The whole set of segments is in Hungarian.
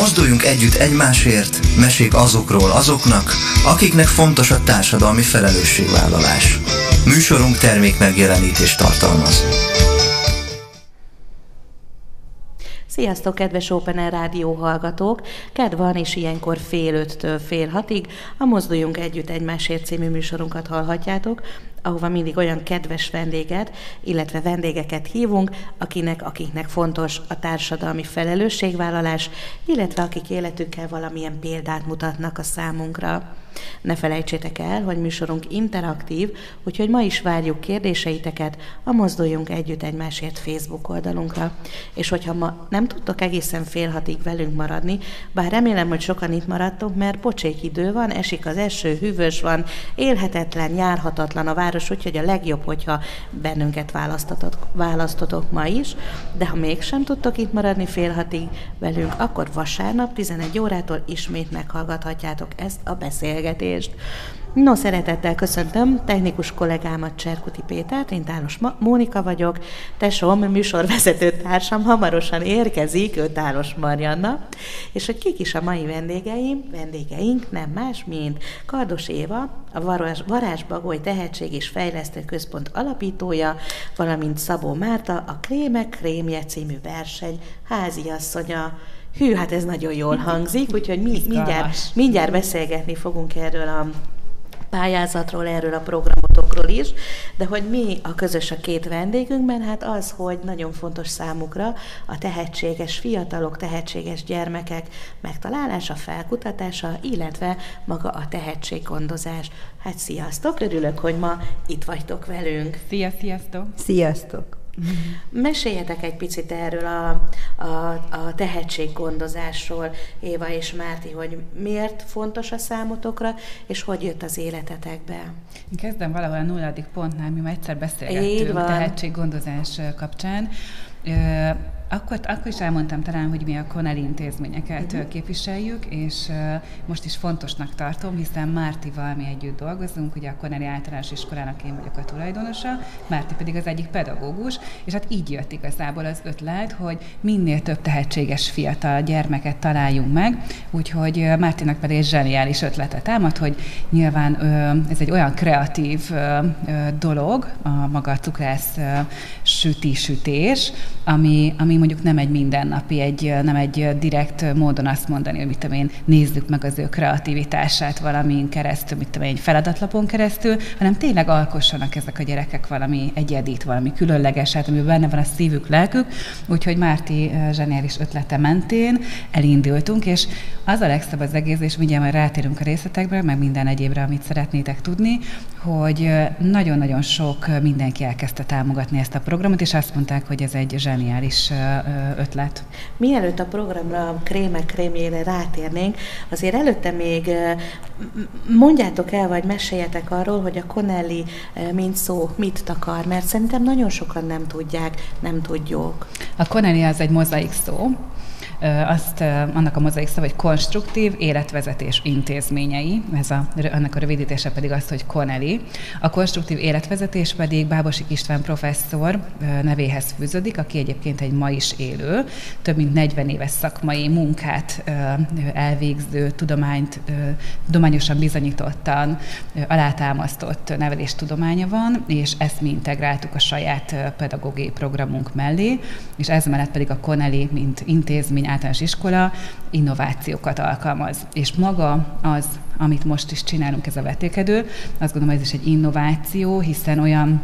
Mozduljunk együtt egymásért, mesék azokról azoknak, akiknek fontos a társadalmi felelősségvállalás. Műsorunk termék megjelenítést tartalmaz. Sziasztok, kedves Open Air Rádió hallgatók! Kedv van, és ilyenkor fél öttől fél hatig a Mozduljunk Együtt Egymásért című műsorunkat hallhatjátok, ahova mindig olyan kedves vendéget, illetve vendégeket hívunk, akinek, akiknek fontos a társadalmi felelősségvállalás, illetve akik életükkel valamilyen példát mutatnak a számunkra. Ne felejtsétek el, hogy műsorunk interaktív, úgyhogy ma is várjuk kérdéseiteket a Mozduljunk Együtt Egymásért Facebook oldalunkra. És hogyha ma nem tudtok egészen fél hatig velünk maradni, bár remélem, hogy sokan itt maradtok, mert pocsék idő van, esik az eső, hűvös van, élhetetlen, járhatatlan a város, úgyhogy a legjobb, hogyha bennünket választotok, választotok ma is, de ha mégsem tudtok itt maradni fél hatig velünk, akkor vasárnap 11 órától ismét meghallgathatjátok ezt a beszélgetést. No, szeretettel köszöntöm technikus kollégámat Cserkuti Pétert, én Tálos Mónika vagyok, tesóm, műsorvezető társam hamarosan érkezik, ő Tálos Marianna, és hogy kik is a mai vendégeim, vendégeink nem más, mint Kardos Éva, a Varázs, Varázsbagoly Tehetség és Fejlesztő Központ alapítója, valamint Szabó Márta, a Krémek Krémje című verseny háziasszonya, Hű, hát ez nagyon jól hangzik, úgyhogy mi, mindjárt, mindjárt beszélgetni fogunk erről a pályázatról, erről a programotokról is, de hogy mi a közös a két vendégünkben, hát az, hogy nagyon fontos számukra a tehetséges fiatalok, tehetséges gyermekek megtalálása, felkutatása, illetve maga a tehetséggondozás. Hát sziasztok, örülök, hogy ma itt vagytok velünk. Szia, sziasztok! Sziasztok! Meséljetek egy picit erről a, a, a tehetséggondozásról, Éva és Márti, hogy miért fontos a számotokra, és hogy jött az életetekbe. Én kezdem valahol a nulladik pontnál, mi már egyszer beszélgettünk tehetséggondozás kapcsán. Akkor, akkor is elmondtam talán, hogy mi a Connell intézményeket uh-huh. képviseljük, és uh, most is fontosnak tartom, hiszen Mártival mi együtt dolgozunk, ugye a Connelly általános iskolának én vagyok a tulajdonosa, Márti pedig az egyik pedagógus, és hát így jött igazából az ötlet, hogy minél több tehetséges fiatal gyermeket találjunk meg, úgyhogy Mártinak pedig egy zseniális ötlete támad, hogy nyilván uh, ez egy olyan kreatív uh, dolog, a maga cukrász süti-sütés, ami, ami mondjuk nem egy mindennapi, egy, nem egy direkt módon azt mondani, hogy mit tudom én, nézzük meg az ő kreativitását valamin keresztül, mit tudom én, egy feladatlapon keresztül, hanem tényleg alkossanak ezek a gyerekek valami egyedit, valami különlegeset, ami benne van a szívük, lelkük. Úgyhogy Márti zseniális ötlete mentén elindultunk, és az a legszebb az egész, és mindjárt majd rátérünk a részletekbe, meg minden egyébre, amit szeretnétek tudni, hogy nagyon-nagyon sok mindenki elkezdte támogatni ezt a programot, és azt mondták, hogy ez egy zseniális ötlet. Mielőtt a programra, a krémek krémjére rátérnénk, azért előtte még mondjátok el, vagy meséljetek arról, hogy a Connelly mint szó mit takar, mert szerintem nagyon sokan nem tudják, nem tudjuk. A Connelly az egy mozaik szó, azt, annak a mozaik szava, hogy konstruktív életvezetés intézményei, ez a, annak a rövidítése pedig az, hogy Connelly. A konstruktív életvezetés pedig Bábosik István professzor nevéhez fűződik, aki egyébként egy ma is élő, több mint 40 éves szakmai munkát elvégző, tudományt, tudományosan bizonyítottan alátámasztott neveléstudománya van, és ezt mi integráltuk a saját pedagógiai programunk mellé, és ez mellett pedig a Connelly, mint intézmény általános iskola innovációkat alkalmaz. És maga az, amit most is csinálunk, ez a vetékedő, azt gondolom, ez is egy innováció, hiszen olyan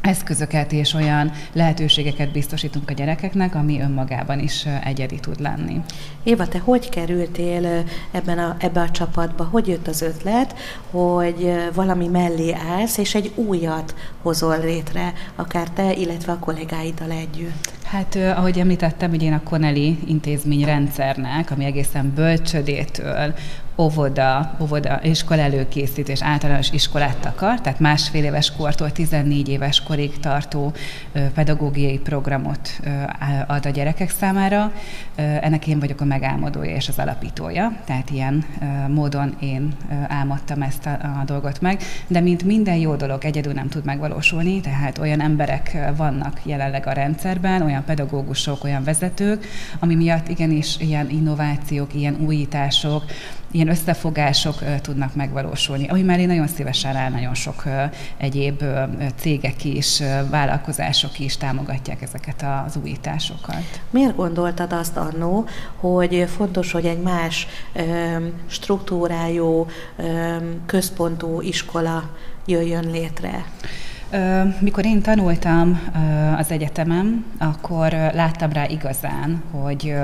eszközöket és olyan lehetőségeket biztosítunk a gyerekeknek, ami önmagában is egyedi tud lenni. Éva, te hogy kerültél ebben a, ebbe a csapatba? Hogy jött az ötlet, hogy valami mellé állsz, és egy újat hozol létre, akár te, illetve a kollégáiddal együtt? Hát, ahogy említettem, hogy én a Connelly intézmény rendszernek, ami egészen bölcsödétől óvoda, óvoda iskola előkészítés, általános iskolát akar, tehát másfél éves kortól 14 éves korig tartó pedagógiai programot ad a gyerekek számára. Ennek én vagyok a megálmodója és az alapítója, tehát ilyen módon én álmodtam ezt a, a dolgot meg, de mint minden jó dolog egyedül nem tud megvalósulni, tehát olyan emberek vannak jelenleg a rendszerben, olyan pedagógusok, olyan vezetők, ami miatt igenis ilyen innovációk, ilyen újítások, ilyen összefogások tudnak megvalósulni, ami mellé nagyon szívesen áll nagyon sok egyéb cégek is, vállalkozások is támogatják ezeket az újításokat. Miért gondoltad azt annó, hogy fontos, hogy egy más struktúrájú, központú iskola jöjjön létre? Mikor én tanultam az egyetemem, akkor láttam rá igazán, hogy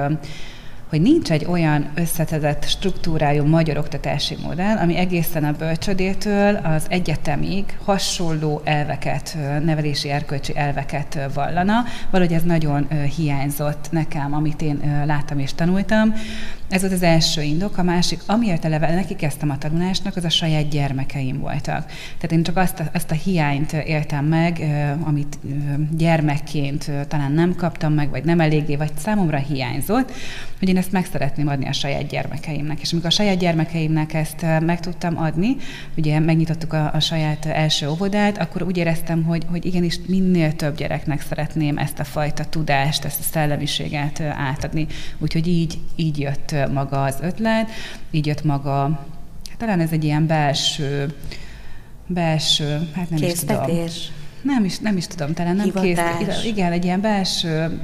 hogy nincs egy olyan összetezett struktúrájú magyar oktatási modell, ami egészen a bölcsödétől az egyetemig hasonló elveket, nevelési erkölcsi elveket vallana. Valahogy ez nagyon hiányzott nekem, amit én láttam és tanultam. Ez volt az első indok. A másik, amiért eleve neki a tanulásnak, az a saját gyermekeim voltak. Tehát én csak azt a, azt a hiányt éltem meg, amit gyermekként talán nem kaptam meg, vagy nem eléggé, vagy számomra hiányzott, hogy én ezt meg szeretném adni a saját gyermekeimnek. És amikor a saját gyermekeimnek ezt meg tudtam adni, ugye megnyitottuk a, a saját első óvodát, akkor úgy éreztem, hogy, hogy igenis minél több gyereknek szeretném ezt a fajta tudást, ezt a szellemiséget átadni. Úgyhogy így, így jött maga az ötlet, így jött maga, hát talán ez egy ilyen belső, belső, hát nem Késztetés. is tudom nem is, nem is tudom, talán nem kész. Igen, egy ilyen belső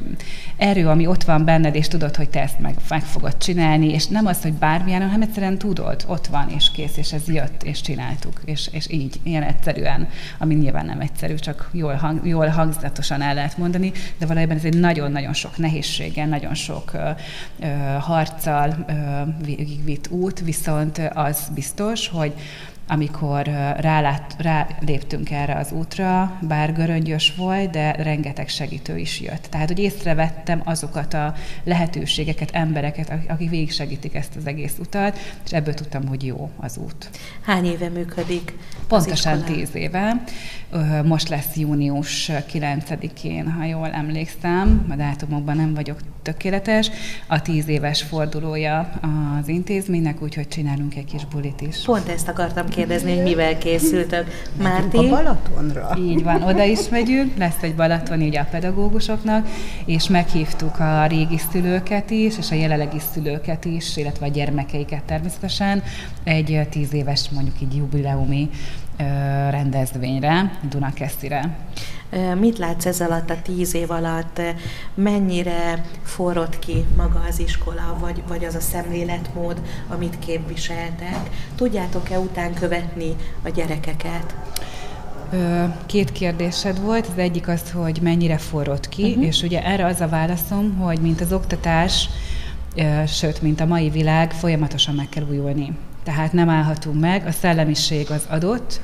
erő, ami ott van benned, és tudod, hogy te ezt meg, meg fogod csinálni, és nem az, hogy bármilyen, hanem egyszerűen tudod, ott van, és kész, és ez jött, és csináltuk, és, és így, ilyen egyszerűen, ami nyilván nem egyszerű, csak jól, hang, jól hangzatosan el lehet mondani, de valójában ez egy nagyon-nagyon sok nehézséggel, nagyon sok ö, ö, harccal ö, vitt út, viszont az biztos, hogy amikor rálát, ráléptünk erre az útra, bár göröngyös volt, de rengeteg segítő is jött. Tehát, hogy észrevettem azokat a lehetőségeket, embereket, akik végig segítik ezt az egész utat, és ebből tudtam, hogy jó az út. Hány éve működik? Pontosan tíz éve. Most lesz június 9-én, ha jól emlékszem, a dátumokban nem vagyok tökéletes. A tíz éves fordulója az intézménynek, úgyhogy csinálunk egy kis bulit is. Pont ezt akartam kérdezni, hogy mivel készültök. Márti? a Balatonra. Így van, oda is megyünk, lesz egy Balaton így a pedagógusoknak, és meghívtuk a régi szülőket is, és a jelenlegi szülőket is, illetve a gyermekeiket természetesen egy tíz éves mondjuk így jubileumi rendezvényre, Dunakeszire. Mit látsz ez alatt a tíz év alatt? Mennyire forrott ki maga az iskola, vagy, vagy az a szemléletmód, amit képviseltek? Tudjátok-e után követni a gyerekeket? Két kérdésed volt. Az egyik az, hogy mennyire forrott ki, uh-huh. és ugye erre az a válaszom, hogy mint az oktatás, sőt, mint a mai világ, folyamatosan meg kell újulni. Tehát nem állhatunk meg, a szellemiség az adott,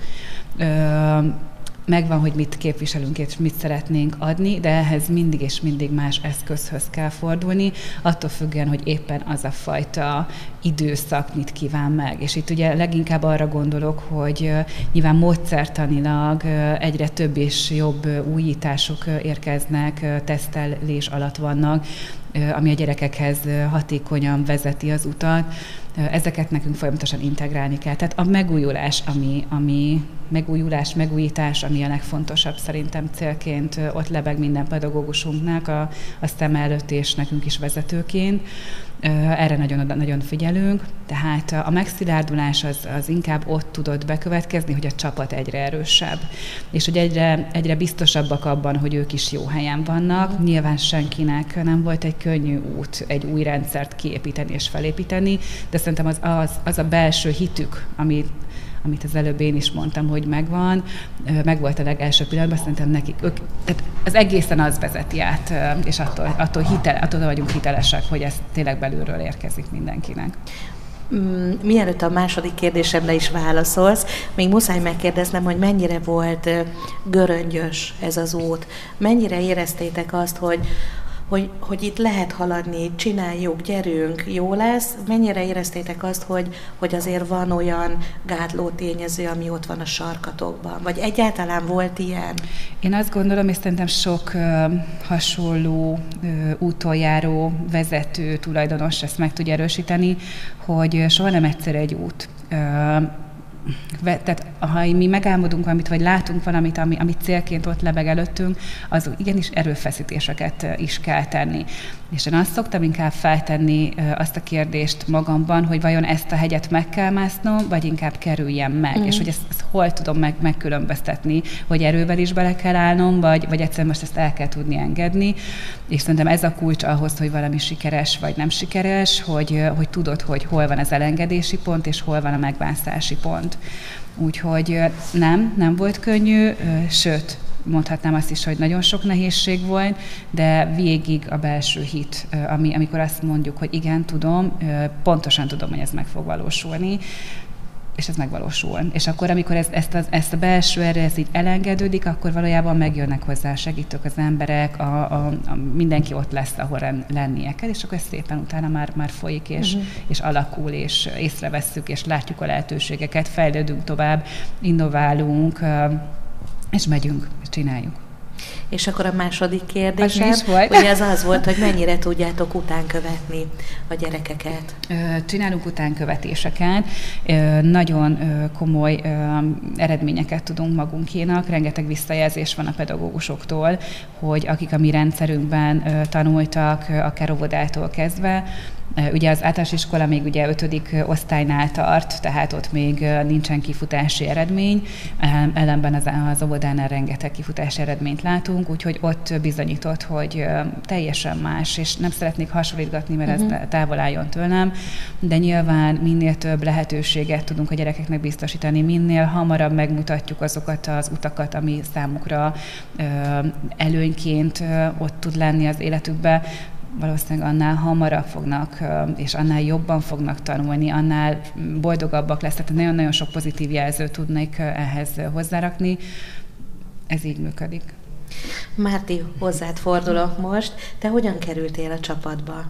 megvan, hogy mit képviselünk és mit szeretnénk adni, de ehhez mindig és mindig más eszközhöz kell fordulni, attól függően, hogy éppen az a fajta időszak mit kíván meg. És itt ugye leginkább arra gondolok, hogy nyilván módszertanilag egyre több és jobb újítások érkeznek, tesztelés alatt vannak, ami a gyerekekhez hatékonyan vezeti az utat, ezeket nekünk folyamatosan integrálni kell. Tehát a megújulás, ami, ami megújulás, megújítás, ami a legfontosabb szerintem célként ott lebeg minden pedagógusunknak a, a szem előtt és nekünk is vezetőként. Erre nagyon, nagyon figyelünk, tehát a megszilárdulás az, az inkább ott tudott bekövetkezni, hogy a csapat egyre erősebb, és hogy egyre, egyre biztosabbak abban, hogy ők is jó helyen vannak. Nyilván senkinek nem volt egy könnyű út egy új rendszert kiépíteni és felépíteni, de szerintem az, az, az a belső hitük, ami amit az előbb én is mondtam, hogy megvan, meg volt a legelső pillanatban, szerintem nekik, ők, tehát az egészen az vezeti át, és attól, attól, hitel, attól vagyunk hitelesek, hogy ez tényleg belülről érkezik mindenkinek. Mm, mielőtt a második kérdésemre is válaszolsz, még muszáj megkérdeznem, hogy mennyire volt göröngyös ez az út, mennyire éreztétek azt, hogy hogy, hogy itt lehet haladni, csináljuk, gyerünk, jó lesz. Mennyire éreztétek azt, hogy, hogy azért van olyan gátló tényező, ami ott van a sarkatokban? Vagy egyáltalán volt ilyen? Én azt gondolom, és szerintem sok uh, hasonló uh, úton járó vezető, tulajdonos ezt meg tudja erősíteni, hogy soha nem egyszer egy út. Uh, tehát ha mi megálmodunk valamit, vagy látunk valamit, ami, ami célként ott lebeg előttünk, az igenis erőfeszítéseket is kell tenni. És én azt szoktam inkább feltenni azt a kérdést magamban, hogy vajon ezt a hegyet meg kell másznom, vagy inkább kerüljem meg, mm. és hogy ezt, ezt hol tudom meg, megkülönböztetni, hogy erővel is bele kell állnom, vagy, vagy egyszerűen most ezt el kell tudni engedni. És szerintem ez a kulcs ahhoz, hogy valami sikeres vagy nem sikeres, hogy, hogy tudod, hogy hol van az elengedési pont, és hol van a megvászási pont. Úgyhogy nem, nem volt könnyű, sőt, mondhatnám azt is, hogy nagyon sok nehézség volt, de végig a belső hit, ami, amikor azt mondjuk, hogy igen, tudom, pontosan tudom, hogy ez meg fog valósulni, és ez megvalósul. És akkor, amikor ez, ezt, a, ezt a belső erre ez így elengedődik, akkor valójában megjönnek hozzá segítők, az emberek, a, a, a, mindenki ott lesz, ahol lennie kell, és akkor ez szépen utána már, már folyik, és, uh-huh. és alakul, és észrevesszük, és látjuk a lehetőségeket, fejlődünk tovább, innoválunk, és megyünk, és csináljuk. És akkor a második kérdésem, ugye az az volt, hogy mennyire tudjátok utánkövetni a gyerekeket? Csinálunk utánkövetéseket, nagyon komoly eredményeket tudunk magunkénak, rengeteg visszajelzés van a pedagógusoktól, hogy akik a mi rendszerünkben tanultak, akár óvodától kezdve, Ugye az általános iskola még ugye ötödik osztálynál tart, tehát ott még nincsen kifutási eredmény, ellenben az, az óvodánál rengeteg kifutási eredményt látunk, úgyhogy ott bizonyított, hogy teljesen más, és nem szeretnék hasonlítgatni, mert uh-huh. ez mhm. távol álljon tőlem, de nyilván minél több lehetőséget tudunk a gyerekeknek biztosítani, minél hamarabb megmutatjuk azokat az utakat, ami számukra előnyként ott tud lenni az életükbe, valószínűleg annál hamarabb fognak, és annál jobban fognak tanulni, annál boldogabbak lesznek. Tehát nagyon-nagyon sok pozitív jelzőt tudnék ehhez hozzárakni. Ez így működik. Márti, hozzád fordulok most. Te hogyan kerültél a csapatba?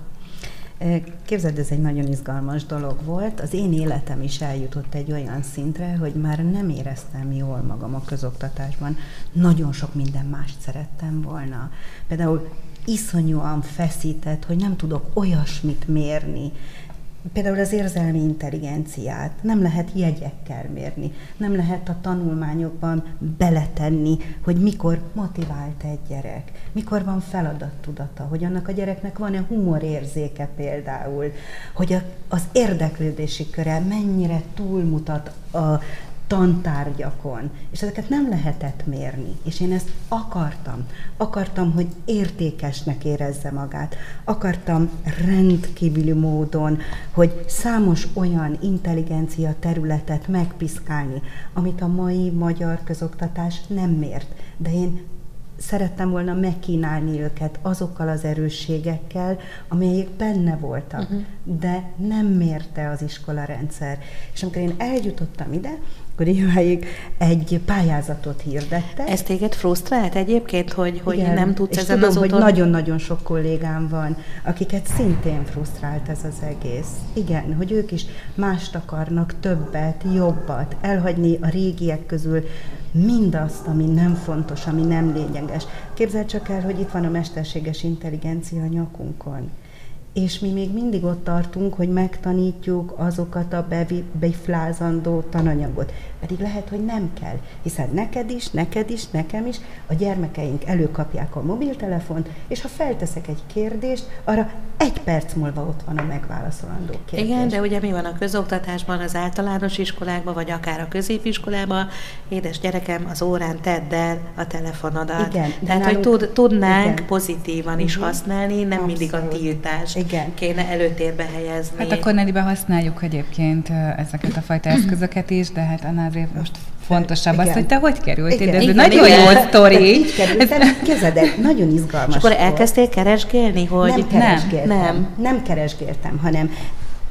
Képzeld, ez egy nagyon izgalmas dolog volt. Az én életem is eljutott egy olyan szintre, hogy már nem éreztem jól magam a közoktatásban. Nagyon sok minden mást szerettem volna. Például iszonyúan feszített, hogy nem tudok olyasmit mérni, Például az érzelmi intelligenciát nem lehet jegyekkel mérni, nem lehet a tanulmányokban beletenni, hogy mikor motivált egy gyerek, mikor van feladattudata, hogy annak a gyereknek van-e humorérzéke például, hogy a, az érdeklődési köre mennyire túlmutat a, tantárgyakon, és ezeket nem lehetett mérni, és én ezt akartam. Akartam, hogy értékesnek érezze magát. Akartam rendkívüli módon, hogy számos olyan intelligencia területet megpiszkálni, amit a mai magyar közoktatás nem mért. De én szerettem volna megkínálni őket azokkal az erősségekkel, amelyek benne voltak, uh-huh. de nem mérte az iskola rendszer. És amikor én eljutottam ide, akkor idáig egy pályázatot hirdette. Ez téged frusztrált egyébként, hogy, hogy Igen, nem tudsz és ezen tudom, az úton... hogy nagyon-nagyon sok kollégám van, akiket szintén frusztrált ez az egész. Igen, hogy ők is mást akarnak, többet, jobbat, elhagyni a régiek közül mindazt, ami nem fontos, ami nem lényeges. Képzeld csak el, hogy itt van a mesterséges intelligencia a nyakunkon és mi még mindig ott tartunk, hogy megtanítjuk azokat a beflázandó tananyagot. Pedig lehet, hogy nem kell, hiszen neked is, neked is, nekem is, a gyermekeink előkapják a mobiltelefont, és ha felteszek egy kérdést, arra egy perc múlva ott van a megválaszolandó kérdés. Igen, de ugye mi van a közoktatásban, az általános iskolákban, vagy akár a középiskolában, édes gyerekem, az órán tedd el a telefonodat. Igen, Tehát, nálunk, hogy tud, tudnánk igen. pozitívan is uh-huh. használni, nem Abszolút. mindig a tiltást igen. Kéne előtérbe helyezni. Hát akkor Nedibe használjuk egyébként ezeket a fajta eszközöket is, de hát annál azért most fontosabb igen. az, hogy te hogy kerültél. Igen. Ez igen, nagyon igen. jó sztori. Így nagyon izgalmas És akkor elkezdtél keresgélni, hogy... Nem keresgéltem. Nem. nem keresgéltem, hanem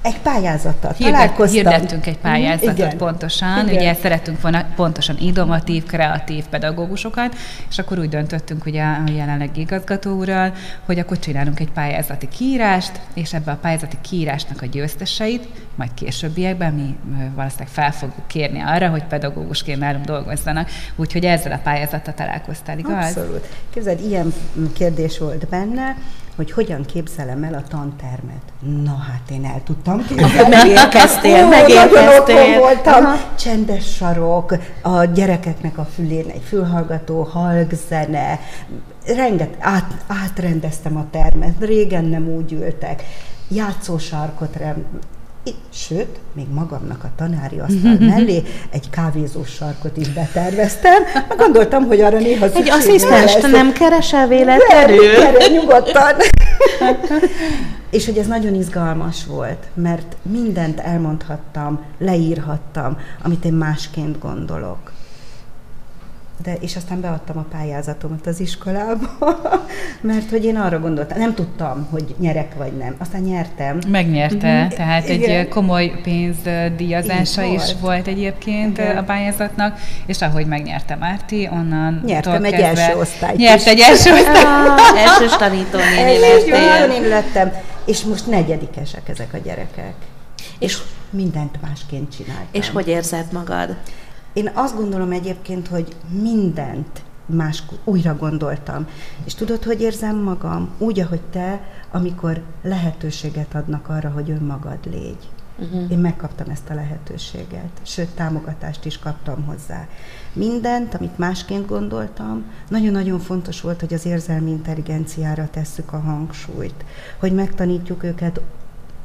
egy pályázattal Hirdet, találkoztam. Hirdettünk egy pályázatot Igen. pontosan, Igen. ugye szerettünk volna pontosan innovatív, kreatív pedagógusokat, és akkor úgy döntöttünk ugye a jelenlegi igazgató úrral, hogy akkor csinálunk egy pályázati kiírást, és ebbe a pályázati kiírásnak a győzteseit, majd későbbiekben mi valószínűleg fel fogjuk kérni arra, hogy pedagógusként nálunk dolgozzanak. Úgyhogy ezzel a pályázattal találkoztál, igaz? Abszolút. Képzeld, ilyen kérdés volt benne, hogy hogyan képzelem el a tantermet. Na hát én el tudtam képzelni. Megérkeztél, megérkeztél. voltam. Aha. Csendes sarok, a gyerekeknek a fülén egy fülhallgató, halkzene, renget, át, átrendeztem a termet, régen nem úgy ültek játszósarkot Sőt, még magamnak a tanári asztal mellé egy kávézós sarkot is beterveztem. Gondoltam, hogy arra néha Egy asszisztenst nem keresel véletlenül? Nem, nyugodtan. és hogy ez nagyon izgalmas volt, mert mindent elmondhattam, leírhattam, amit én másként gondolok de, és aztán beadtam a pályázatomat az iskolába, mert hogy én arra gondoltam, nem tudtam, hogy nyerek vagy nem. Aztán nyertem. Megnyerte, mm-hmm. tehát Igen. egy komoly pénzdíjazása is volt. volt egyébként Igen. a pályázatnak, és ahogy megnyerte Márti, onnan Nyertem egy kezdve, első osztályt Nyert egy első osztályt. Ah, elsős tanítónéni lettél. lettem, és most negyedikesek ezek a gyerekek. És, és mindent másként csináltam. És hogy érzed magad? Én azt gondolom egyébként, hogy mindent más újra gondoltam. És tudod, hogy érzem magam? Úgy, ahogy te, amikor lehetőséget adnak arra, hogy önmagad légy. Uh-huh. Én megkaptam ezt a lehetőséget, sőt, támogatást is kaptam hozzá. Mindent, amit másként gondoltam, nagyon-nagyon fontos volt, hogy az érzelmi intelligenciára tesszük a hangsúlyt, hogy megtanítjuk őket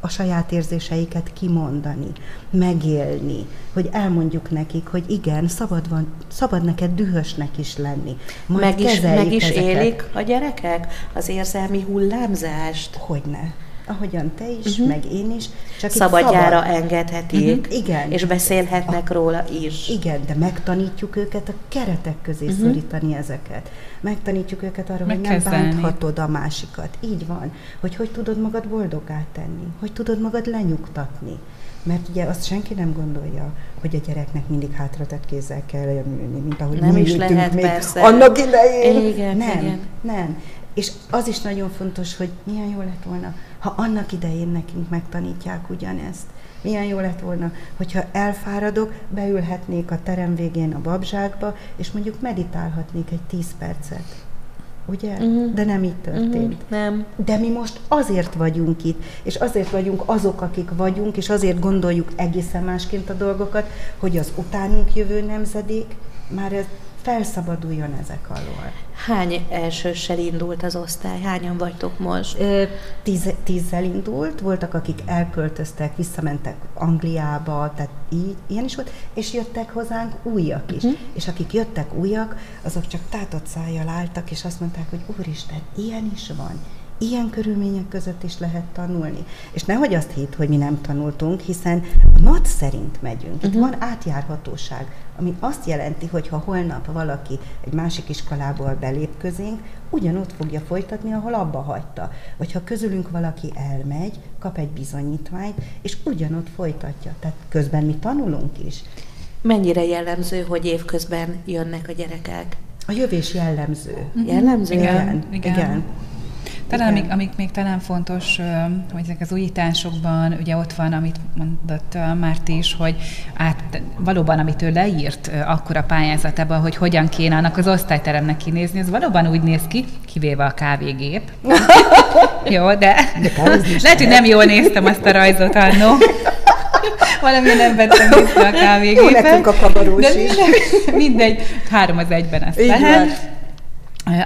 a saját érzéseiket kimondani, megélni, hogy elmondjuk nekik, hogy igen, szabad, van, szabad neked dühösnek is lenni. Majd meg is, meg is élik a gyerekek az érzelmi hullámzást? Hogyne ahogyan te is, uh-huh. meg én is. Csak Szabadjára szabad. engedhetik, uh-huh. igen. és beszélhetnek a, róla is. Igen, de megtanítjuk őket a keretek közé uh-huh. szorítani ezeket. Megtanítjuk őket arra, hogy nem bánthatod a másikat. Így van. Hogy hogy tudod magad boldogá tenni, hogy tudod magad lenyugtatni. Mert ugye azt senki nem gondolja, hogy a gyereknek mindig hátratett kézzel kell ülni, mint ahogy nem mi is lehet, még persze. annak idején. Igen, nem, igen. nem. És az is nagyon fontos, hogy milyen jó lett volna, ha annak idején nekünk megtanítják ugyanezt. Milyen jó lett volna, hogyha elfáradok, beülhetnék a terem végén a babzsákba, és mondjuk meditálhatnék egy tíz percet. Ugye? Uh-huh. De nem így történt. Uh-huh. Nem. De mi most azért vagyunk itt, és azért vagyunk azok, akik vagyunk, és azért gondoljuk egészen másként a dolgokat, hogy az utánunk jövő nemzedék már ez felszabaduljon ezek alól. Hány elsőssel indult az osztály? Hányan vagytok most? Tíz, tízzel indult, voltak, akik elköltöztek, visszamentek Angliába, tehát így, ilyen is volt, és jöttek hozzánk újak is. Uh-huh. És akik jöttek újak, azok csak tátott szájjal álltak, és azt mondták, hogy úristen, ilyen is van, ilyen körülmények között is lehet tanulni. És nehogy azt hitt, hogy mi nem tanultunk, hiszen a NAT szerint megyünk. Itt uh-huh. van átjárhatóság, ami azt jelenti, hogy ha holnap valaki egy másik iskolából belép közénk, ugyanott fogja folytatni, ahol abba hagyta. Vagy ha közülünk valaki elmegy, kap egy bizonyítványt, és ugyanott folytatja. Tehát közben mi tanulunk is. Mennyire jellemző, hogy évközben jönnek a gyerekek? A jövés jellemző. Jellemző? Igen. igen. igen. Talán amik, amik még talán fontos, hogy ezek az újításokban, ugye ott van, amit mondott Márti is, hogy át, valóban, amit ő leírt akkor a pályázatában, hogy hogyan kéne annak az osztályteremnek kinézni, az valóban úgy néz ki, kivéve a kávégép. Jó, de, de lehet, hogy nem jól néztem azt a rajzot annó. Valami nem vettem vissza a kávégépet. Jó a kabarós de is. Mindegy, három az egyben ezt lehet.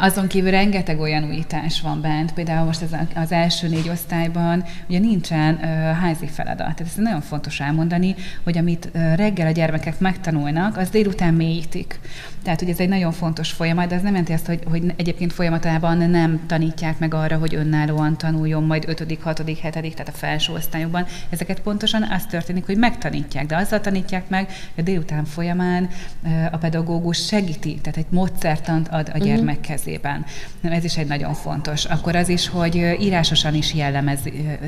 Azon kívül rengeteg olyan újítás van bent, például most az, az első négy osztályban ugye nincsen uh, házi feladat. Tehát ez nagyon fontos elmondani, hogy amit uh, reggel a gyermekek megtanulnak, az délután mélyítik. Tehát, hogy ez egy nagyon fontos folyamat, de ez nem jelenti azt, hogy, hogy egyébként folyamatában nem tanítják meg arra, hogy önállóan tanuljon majd 5., 6., 7., tehát a felső osztályokban. Ezeket pontosan az történik, hogy megtanítják, de azzal tanítják meg, hogy a délután folyamán uh, a pedagógus segíti, tehát egy módszertant ad a mhm. Kezében. Ez is egy nagyon fontos. Akkor az is, hogy írásosan is jellemez,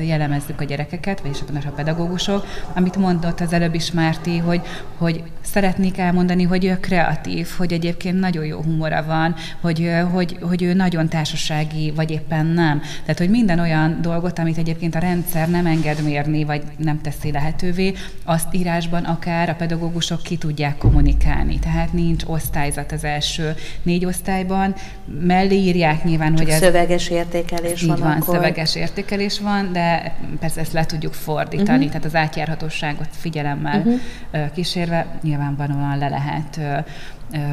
jellemezzük a gyerekeket, vagyis a pedagógusok, amit mondott az előbb is Márti, hogy, hogy szeretnék elmondani, hogy ő kreatív, hogy egyébként nagyon jó humora van, hogy, hogy, hogy ő nagyon társasági, vagy éppen nem. Tehát, hogy minden olyan dolgot, amit egyébként a rendszer nem enged mérni, vagy nem teszi lehetővé, azt írásban akár a pedagógusok ki tudják kommunikálni. Tehát nincs osztályzat az első négy osztályban, mellé írják nyilván, Csak hogy ez... szöveges értékelés van, van akkor. szöveges értékelés van, de persze ezt le tudjuk fordítani, uh-huh. tehát az átjárhatóságot figyelemmel uh-huh. kísérve nyilvánvalóan le lehet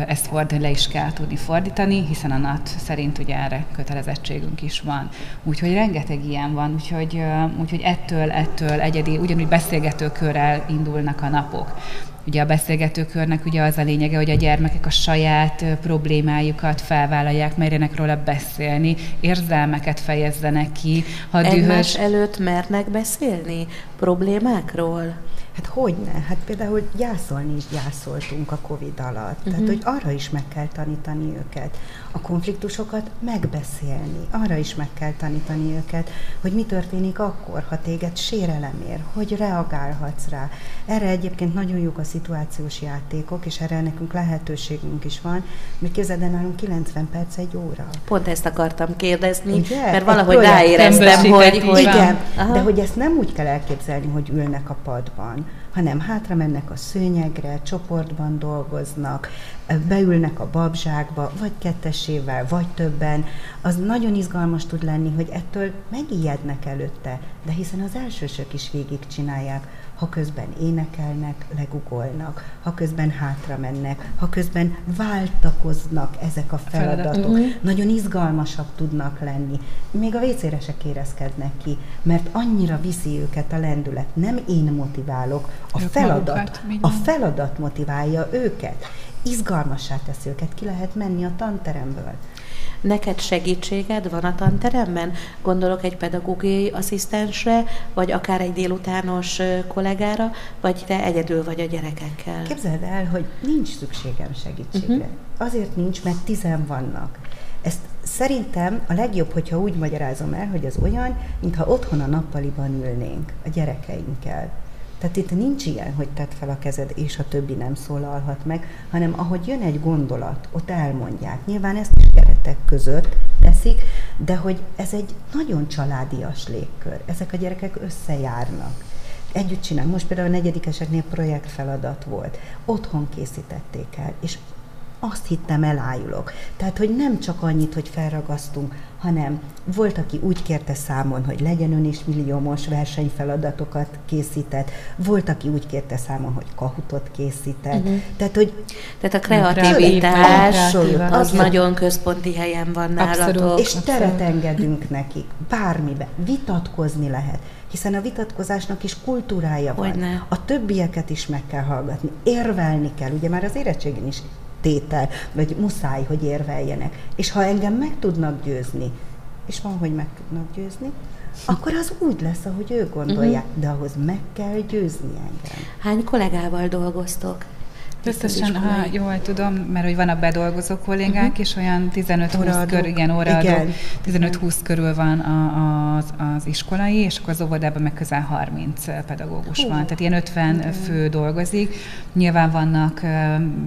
ezt ford, le is kell tudni fordítani, hiszen a NAT szerint ugye erre kötelezettségünk is van. Úgyhogy rengeteg ilyen van, úgyhogy, úgyhogy ettől, ettől egyedi, ugyanúgy beszélgetőkörrel indulnak a napok. Ugye a beszélgetőkörnek ugye az a lényege, hogy a gyermekek a saját problémájukat felvállalják, merjenek róla beszélni, érzelmeket fejezzenek ki. Ha Egymás dühös... előtt mernek beszélni problémákról? Hát hogyne? Hát például gyászolni is gyászoltunk a Covid alatt. Uh-huh. Tehát, mhm. hogy arra is meg kell tanítani őket. A konfliktusokat megbeszélni. Arra is meg kell tanítani őket, hogy mi történik akkor, ha téged sérelem ér, hogy reagálhatsz rá. Erre egyébként nagyon jók a szituációs játékok, és erre nekünk lehetőségünk is van, mert képzeld el, nálunk 90 perc egy óra. Pont ezt akartam kérdezni, Ugye? mert valahogy ráéreztem, hogy, hogy... Igen, Aha. de hogy ezt nem úgy kell elképzelni, hogy ülnek a padban, hanem hátra mennek a szőnyegre, csoportban dolgoznak, beülnek a babzsákba, vagy kettesével, vagy többen, az nagyon izgalmas tud lenni, hogy ettől megijednek előtte, de hiszen az elsősök is végigcsinálják ha közben énekelnek, legugolnak, ha közben hátra mennek, ha közben váltakoznak ezek a feladatok. Uh-huh. Nagyon izgalmasak tudnak lenni. Még a vécére se kérezkednek ki, mert annyira viszi őket a lendület. Nem én motiválok, a ők feladat, a feladat motiválja őket. Izgalmassá tesz őket, ki lehet menni a tanteremből. Neked segítséged van a tanteremben? Gondolok egy pedagógiai asszisztensre, vagy akár egy délutános kollégára, vagy te egyedül vagy a gyerekekkel? Képzeld el, hogy nincs szükségem segítségre. Uh-huh. Azért nincs, mert tizen vannak. Ezt szerintem a legjobb, hogyha úgy magyarázom el, hogy az olyan, mintha otthon a nappaliban ülnénk a gyerekeinkkel. Tehát itt nincs ilyen, hogy tedd fel a kezed, és a többi nem szólalhat meg, hanem ahogy jön egy gondolat, ott elmondják. Nyilván ezt is keretek között teszik, de hogy ez egy nagyon családias légkör. Ezek a gyerekek összejárnak együtt csinál. Most például a negyedikeseknél projektfeladat volt. Otthon készítették el, és azt hittem elájulok. Tehát, hogy nem csak annyit, hogy felragasztunk, hanem volt, aki úgy kérte számon, hogy legyen ön is milliómos versenyfeladatokat készített, volt, aki úgy kérte számon, hogy kahutot készített. Uh-huh. Tehát, hogy Tehát a kreativitás az, az nagyon központi helyen van nálatok. És teret engedünk nekik, bármibe, vitatkozni lehet hiszen a vitatkozásnak is kultúrája van. Hogyne. A többieket is meg kell hallgatni, érvelni kell. Ugye már az érettségén is tétel, vagy muszáj, hogy érveljenek. És ha engem meg tudnak győzni, és van, hogy meg tudnak győzni, akkor az úgy lesz, ahogy ők gondolják, uh-huh. de ahhoz meg kell győzni engem. Hány kollégával dolgoztok? Összesen, ha jól tudom, mert hogy van a bedolgozó kollégák, uh-huh. és olyan 15-20 körül, igen, óraadó, 15-20 körül van a, az, az iskolai, és akkor az óvodában meg közel 30 pedagógus uh. van. Tehát ilyen 50 uh-huh. fő dolgozik. Nyilván vannak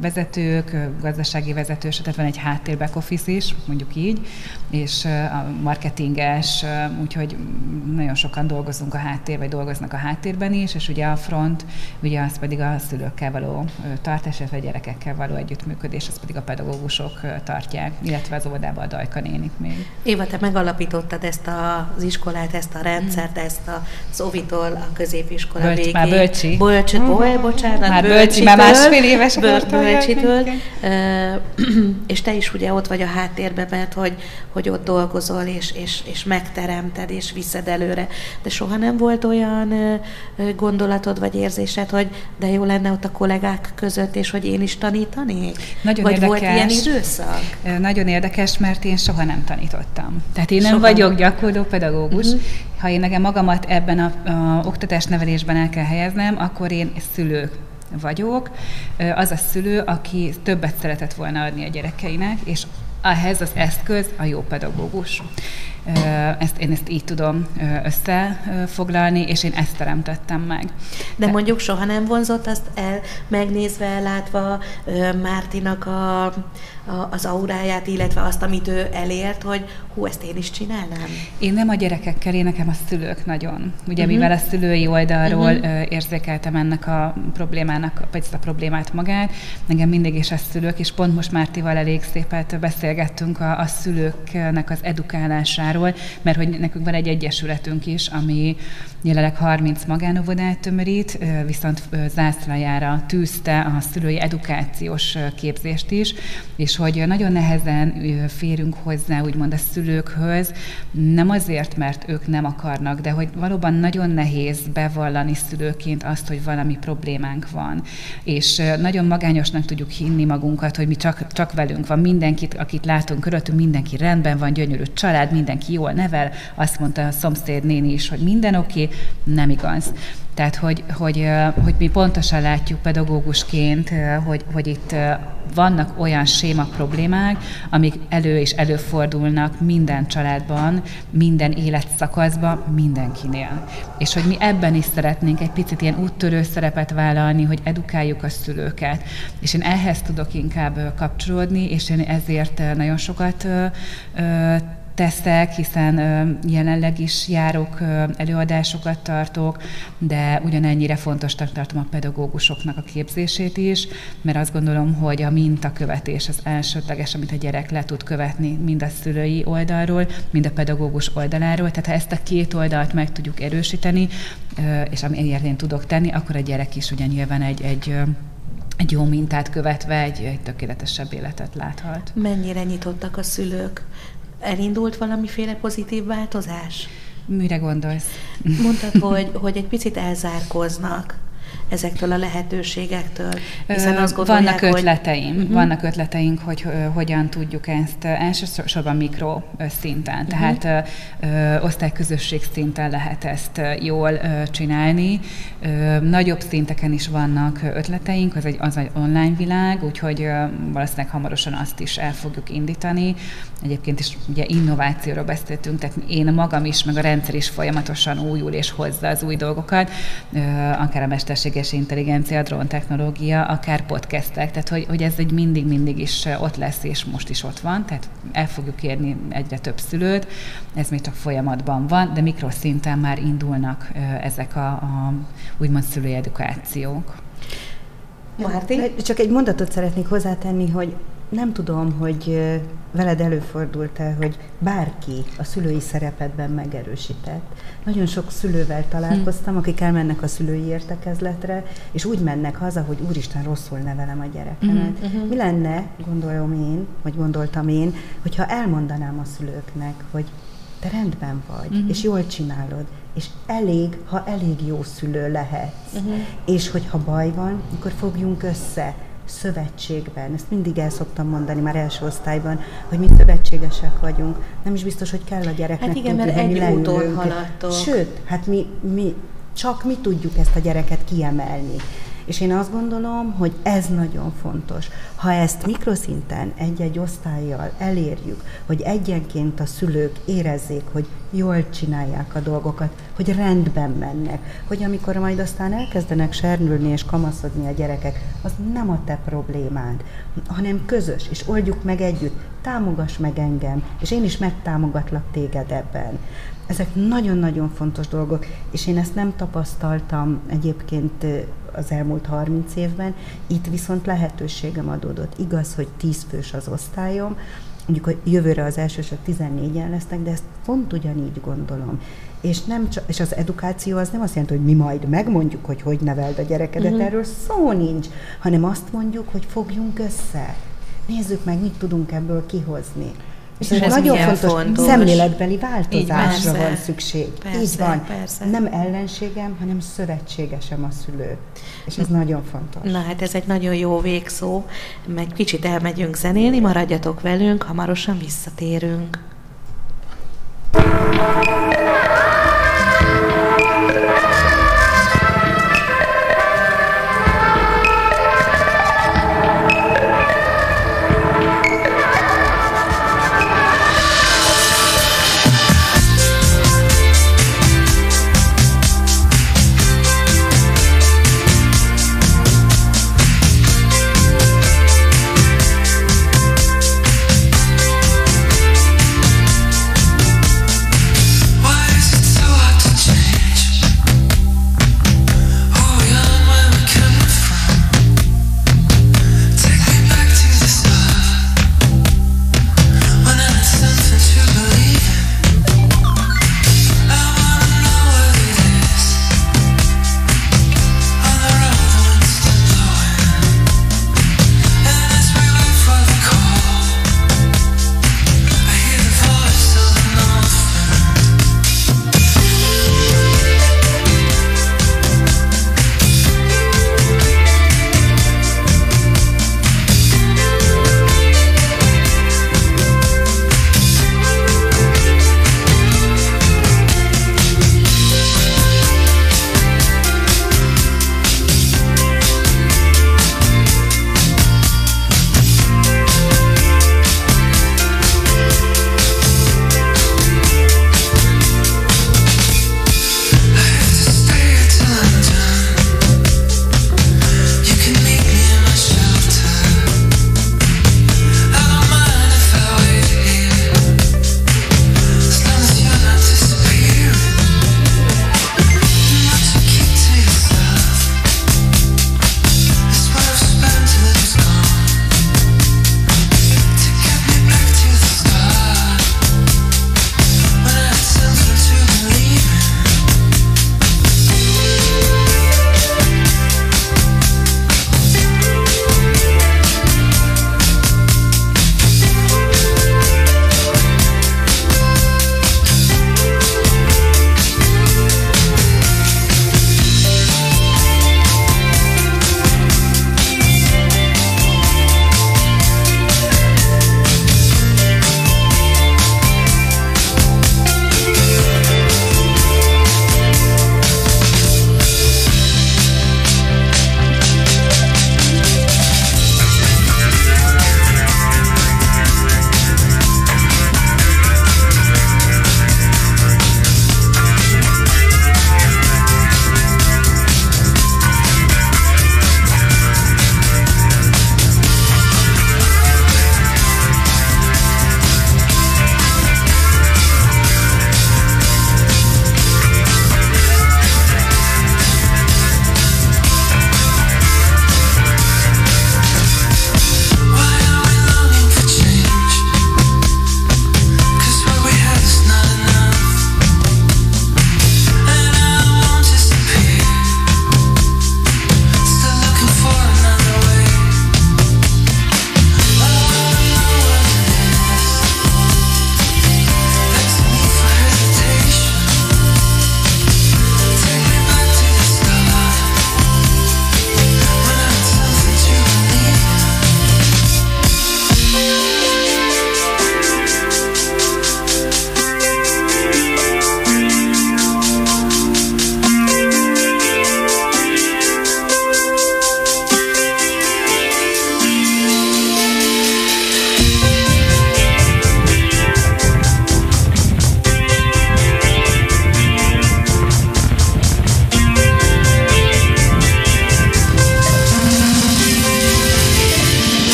vezetők, gazdasági vezetők, tehát van egy háttér back office is, mondjuk így, és a marketinges, úgyhogy nagyon sokan dolgozunk a háttér, vagy dolgoznak a háttérben is, és ugye a front, ugye az pedig a szülőkkel való tartás, esetleg gyerekekkel való együttműködés, ezt pedig a pedagógusok tartják, illetve az óvodában a Dajka nénik még. Éva, te megalapítottad ezt az iskolát, ezt a rendszert, ezt az ovitól a középiskola Bölcs, végéig. Már bölcsi. Bölcs, uh-huh. bocsánat, már bölcsi, már másfél éves bölcs, bölcsitől. és te is ugye ott vagy a háttérben, mert hogy, hogy ott dolgozol, és, és, és megteremted, és viszed előre. De soha nem volt olyan gondolatod, vagy érzésed, hogy de jó lenne ott a kollégák között, és hogy én is tanítanék? Nagyon Vagy érdekes. volt ilyen időszak? Nagyon érdekes, mert én soha nem tanítottam. Tehát én nem soha. vagyok gyakorló pedagógus. Uh-huh. Ha én nekem magamat ebben a, a oktatásnevelésben el kell helyeznem, akkor én szülő vagyok. Az a szülő, aki többet szeretett volna adni a gyerekeinek, és ehhez az eszköz a jó pedagógus. Ezt, én ezt így tudom összefoglalni, és én ezt teremtettem meg. De Te... mondjuk soha nem vonzott azt el, megnézve, látva Mártinak a, a, az auráját, illetve azt, amit ő elért, hogy hú, ezt én is csinálnám? Én nem a gyerekekkel, én nekem a szülők nagyon. Ugye uh-huh. mivel a szülői oldalról uh-huh. érzékeltem ennek a problémának, vagy ezt a problémát magát, engem mindig is a szülők, és pont most Mártival elég szépet beszélgettünk a, a szülőknek az edukálásáról, mert hogy nekünk van egy egyesületünk is, ami jelenleg 30 magánóvodát tömörít, viszont zászlajára tűzte a szülői edukációs képzést is, és hogy nagyon nehezen férünk hozzá, úgymond a szülőkhöz, nem azért, mert ők nem akarnak, de hogy valóban nagyon nehéz bevallani szülőként azt, hogy valami problémánk van. És nagyon magányosnak tudjuk hinni magunkat, hogy mi csak, csak velünk van, mindenkit, akit látunk körülöttünk, mindenki rendben van, gyönyörű család, mindenki jól nevel, azt mondta a szomszéd néni is, hogy minden oké, okay, nem igaz. Tehát, hogy, hogy, hogy mi pontosan látjuk pedagógusként, hogy, hogy itt vannak olyan séma problémák, amik elő és előfordulnak minden családban, minden életszakaszban, mindenkinél. És hogy mi ebben is szeretnénk egy picit ilyen úttörő szerepet vállalni, hogy edukáljuk a szülőket. És én ehhez tudok inkább kapcsolódni, és én ezért nagyon sokat teszek, hiszen jelenleg is járok, előadásokat tartok, de ugyanennyire fontosnak tartom a pedagógusoknak a képzését is, mert azt gondolom, hogy a mintakövetés az elsődleges, amit a gyerek le tud követni, mind a szülői oldalról, mind a pedagógus oldaláról. Tehát ha ezt a két oldalt meg tudjuk erősíteni, és amiért én tudok tenni, akkor a gyerek is ugye nyilván egy, egy egy jó mintát követve egy, egy tökéletesebb életet láthat. Mennyire nyitottak a szülők elindult valamiféle pozitív változás? Mire gondolsz? Mondtad, hogy, hogy egy picit elzárkoznak ezektől a lehetőségektől? Hiszen azt vannak ötleteim, uh-huh. vannak ötleteink, hogy hogyan tudjuk ezt elsősorban mikro szinten, uh-huh. tehát uh, osztályközösség szinten lehet ezt jól csinálni. Nagyobb szinteken is vannak ötleteink, az egy, az egy online világ, úgyhogy uh, valószínűleg hamarosan azt is el fogjuk indítani. Egyébként is ugye innovációról beszéltünk, tehát én magam is, meg a rendszer is folyamatosan újul és hozza az új dolgokat, uh, akár a mesterség mesterséges intelligencia, drón technológia, akár podcastek, tehát hogy, hogy ez egy mindig-mindig is ott lesz, és most is ott van, tehát el fogjuk érni egyre több szülőt, ez még csak folyamatban van, de mikroszinten már indulnak ezek a, a úgymond szülői edukációk. Márti? Csak egy mondatot szeretnék hozzátenni, hogy nem tudom, hogy veled előfordult-e, hogy bárki a szülői szerepedben megerősített. Nagyon sok szülővel találkoztam, hm. akik elmennek a szülői értekezletre, és úgy mennek haza, hogy úristen, rosszul nevelem a gyerekemet. Uh-huh. Mi lenne, gondolom én, vagy gondoltam én, hogyha elmondanám a szülőknek, hogy te rendben vagy, uh-huh. és jól csinálod, és elég, ha elég jó szülő lehetsz. Uh-huh. És hogyha baj van, akkor fogjunk össze, szövetségben, ezt mindig el szoktam mondani már első osztályban, hogy mi szövetségesek vagyunk. Nem is biztos, hogy kell a gyereknek Hát igen, tudni, mert egy úton haladtok. Sőt, hát mi, mi csak mi tudjuk ezt a gyereket kiemelni. És én azt gondolom, hogy ez nagyon fontos. Ha ezt mikroszinten egy-egy osztályjal elérjük, hogy egyenként a szülők érezzék, hogy jól csinálják a dolgokat, hogy rendben mennek, hogy amikor majd aztán elkezdenek sernülni és kamaszodni a gyerekek, az nem a te problémád, hanem közös, és oldjuk meg együtt, támogass meg engem, és én is megtámogatlak téged ebben. Ezek nagyon-nagyon fontos dolgok, és én ezt nem tapasztaltam egyébként az elmúlt 30 évben, itt viszont lehetőségem adódott. Igaz, hogy 10 fős az osztályom, mondjuk hogy jövőre az elsősök 14-en lesznek, de ezt pont ugyanígy gondolom. És, nem csak, és az edukáció az nem azt jelenti, hogy mi majd megmondjuk, hogy hogy neveld a gyerekedet, uh-huh. erről szó nincs, hanem azt mondjuk, hogy fogjunk össze. Nézzük meg, mit tudunk ebből kihozni. És, ez nagyon fontos, fontos, szemléletbeli változásra van szükség. Persze, Így van. Persze. Nem ellenségem, hanem szövetségesem a szülő. És ez nagyon fontos. Na hát ez egy nagyon jó végszó, meg kicsit elmegyünk zenélni, maradjatok velünk, hamarosan visszatérünk. is itt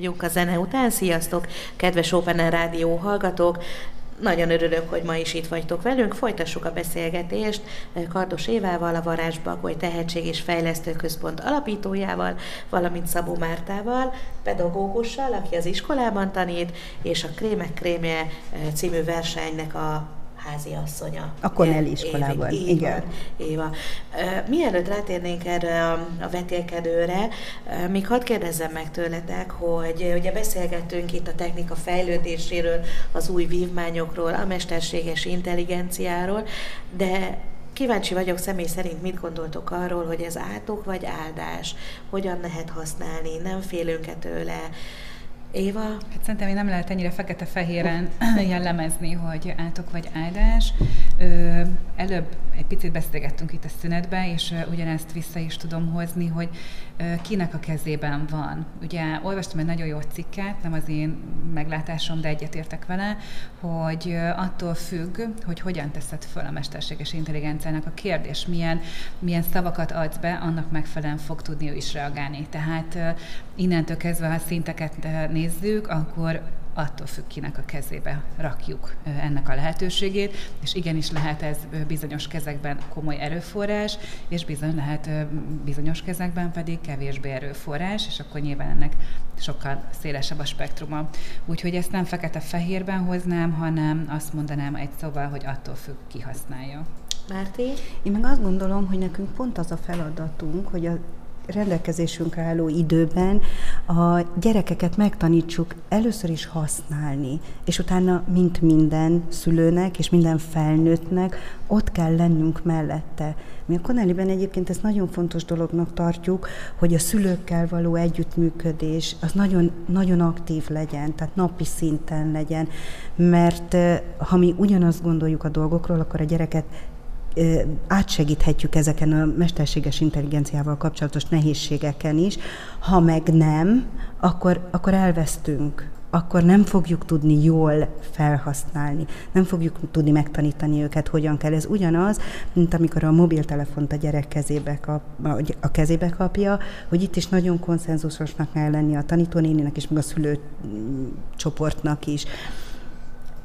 vagyunk a zene után. Sziasztok, kedves Open Rádió hallgatók! Nagyon örülök, hogy ma is itt vagytok velünk. Folytassuk a beszélgetést Kardos Évával, a Varázs Bagoly Tehetség és Fejlesztő Központ alapítójával, valamint Szabó Mártával, pedagógussal, aki az iskolában tanít, és a Krémek Krémje című versenynek a házi asszonya. A Connell iskolában, Évi, igen. Éva. Mielőtt rátérnénk erre a, a vetélkedőre, még hadd kérdezzem meg tőletek, hogy ugye beszélgettünk itt a technika fejlődéséről, az új vívmányokról, a mesterséges intelligenciáról, de Kíváncsi vagyok személy szerint, mit gondoltok arról, hogy ez átok vagy áldás, hogyan lehet használni, nem félünk-e tőle, Éva? Hát szerintem én nem lehet ennyire fekete-fehéren jellemezni, hogy átok vagy áldás. Ö, előbb egy picit beszélgettünk itt a szünetbe, és ugyanezt vissza is tudom hozni, hogy kinek a kezében van. Ugye olvastam egy nagyon jó cikket, nem az én meglátásom, de egyetértek vele, hogy attól függ, hogy hogyan teszed föl a mesterséges intelligenciának a kérdés, milyen, milyen szavakat adsz be, annak megfelelően fog tudni ő is reagálni. Tehát innentől kezdve, ha szinteket nézzük, akkor attól függ, kinek a kezébe rakjuk ennek a lehetőségét, és igenis lehet ez bizonyos kezekben komoly erőforrás, és bizony lehet bizonyos kezekben pedig kevésbé erőforrás, és akkor nyilván ennek sokkal szélesebb a spektruma. Úgyhogy ezt nem fekete-fehérben hoznám, hanem azt mondanám egy szóval, hogy attól függ, ki használja. Márti? Én meg azt gondolom, hogy nekünk pont az a feladatunk, hogy a rendelkezésünkre álló időben a gyerekeket megtanítsuk először is használni, és utána, mint minden szülőnek és minden felnőttnek, ott kell lennünk mellette. Mi a Connellyben egyébként ezt nagyon fontos dolognak tartjuk, hogy a szülőkkel való együttműködés az nagyon, nagyon aktív legyen, tehát napi szinten legyen, mert ha mi ugyanazt gondoljuk a dolgokról, akkor a gyereket átsegíthetjük ezeken a mesterséges intelligenciával kapcsolatos nehézségeken is. Ha meg nem, akkor, akkor elvesztünk akkor nem fogjuk tudni jól felhasználni, nem fogjuk tudni megtanítani őket, hogyan kell. Ez ugyanaz, mint amikor a mobiltelefont a gyerek kezébe, kap, a kezébe kapja, hogy itt is nagyon konszenzusosnak kell lenni a tanítónéninek és meg a szülőcsoportnak is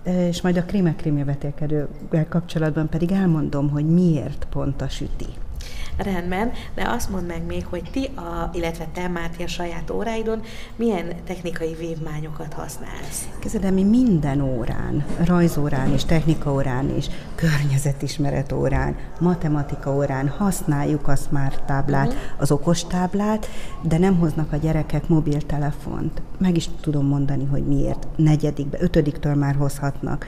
és majd a krémek krémjevetélkedővel kapcsolatban pedig elmondom, hogy miért pont a süti. Rendben, de azt mondd meg még, hogy ti, a, illetve te Márti a saját óráidon milyen technikai vívmányokat használsz? Kezdem, mi minden órán, rajzórán is, technikaórán is, környezetismeret órán, matematika órán használjuk a smart táblát, uh-huh. az okos táblát, de nem hoznak a gyerekek mobiltelefont. Meg is tudom mondani, hogy miért. Negyedikbe, ötödiktől már hozhatnak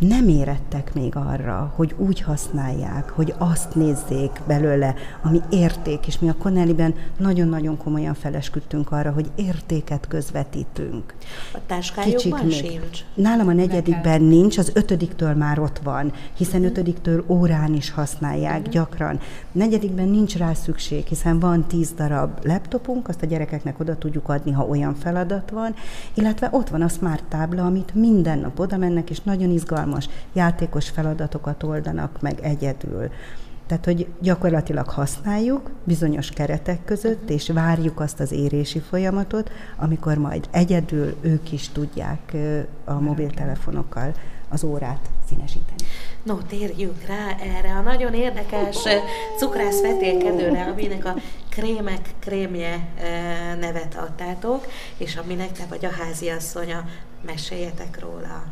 nem érettek még arra, hogy úgy használják, hogy azt nézzék belőle, ami érték, és mi a Connellyben nagyon-nagyon komolyan felesküdtünk arra, hogy értéket közvetítünk. A táskájukban sincs? Nálam a negyedikben nincs, az ötödiktől már ott van, hiszen uh-huh. ötödiktől órán is használják uh-huh. gyakran. Negyedikben nincs rá szükség, hiszen van tíz darab laptopunk, azt a gyerekeknek oda tudjuk adni, ha olyan feladat van, illetve ott van a smart tábla, amit minden nap oda mennek, és nagyon izgalmas izgalmas játékos feladatokat oldanak meg egyedül. Tehát, hogy gyakorlatilag használjuk bizonyos keretek között, és várjuk azt az érési folyamatot, amikor majd egyedül ők is tudják a mobiltelefonokkal az órát színesíteni. No, térjünk rá erre a nagyon érdekes cukrász vetélkedőre, aminek a krémek krémje nevet adtátok, és aminek te vagy a háziasszonya, meséljetek róla.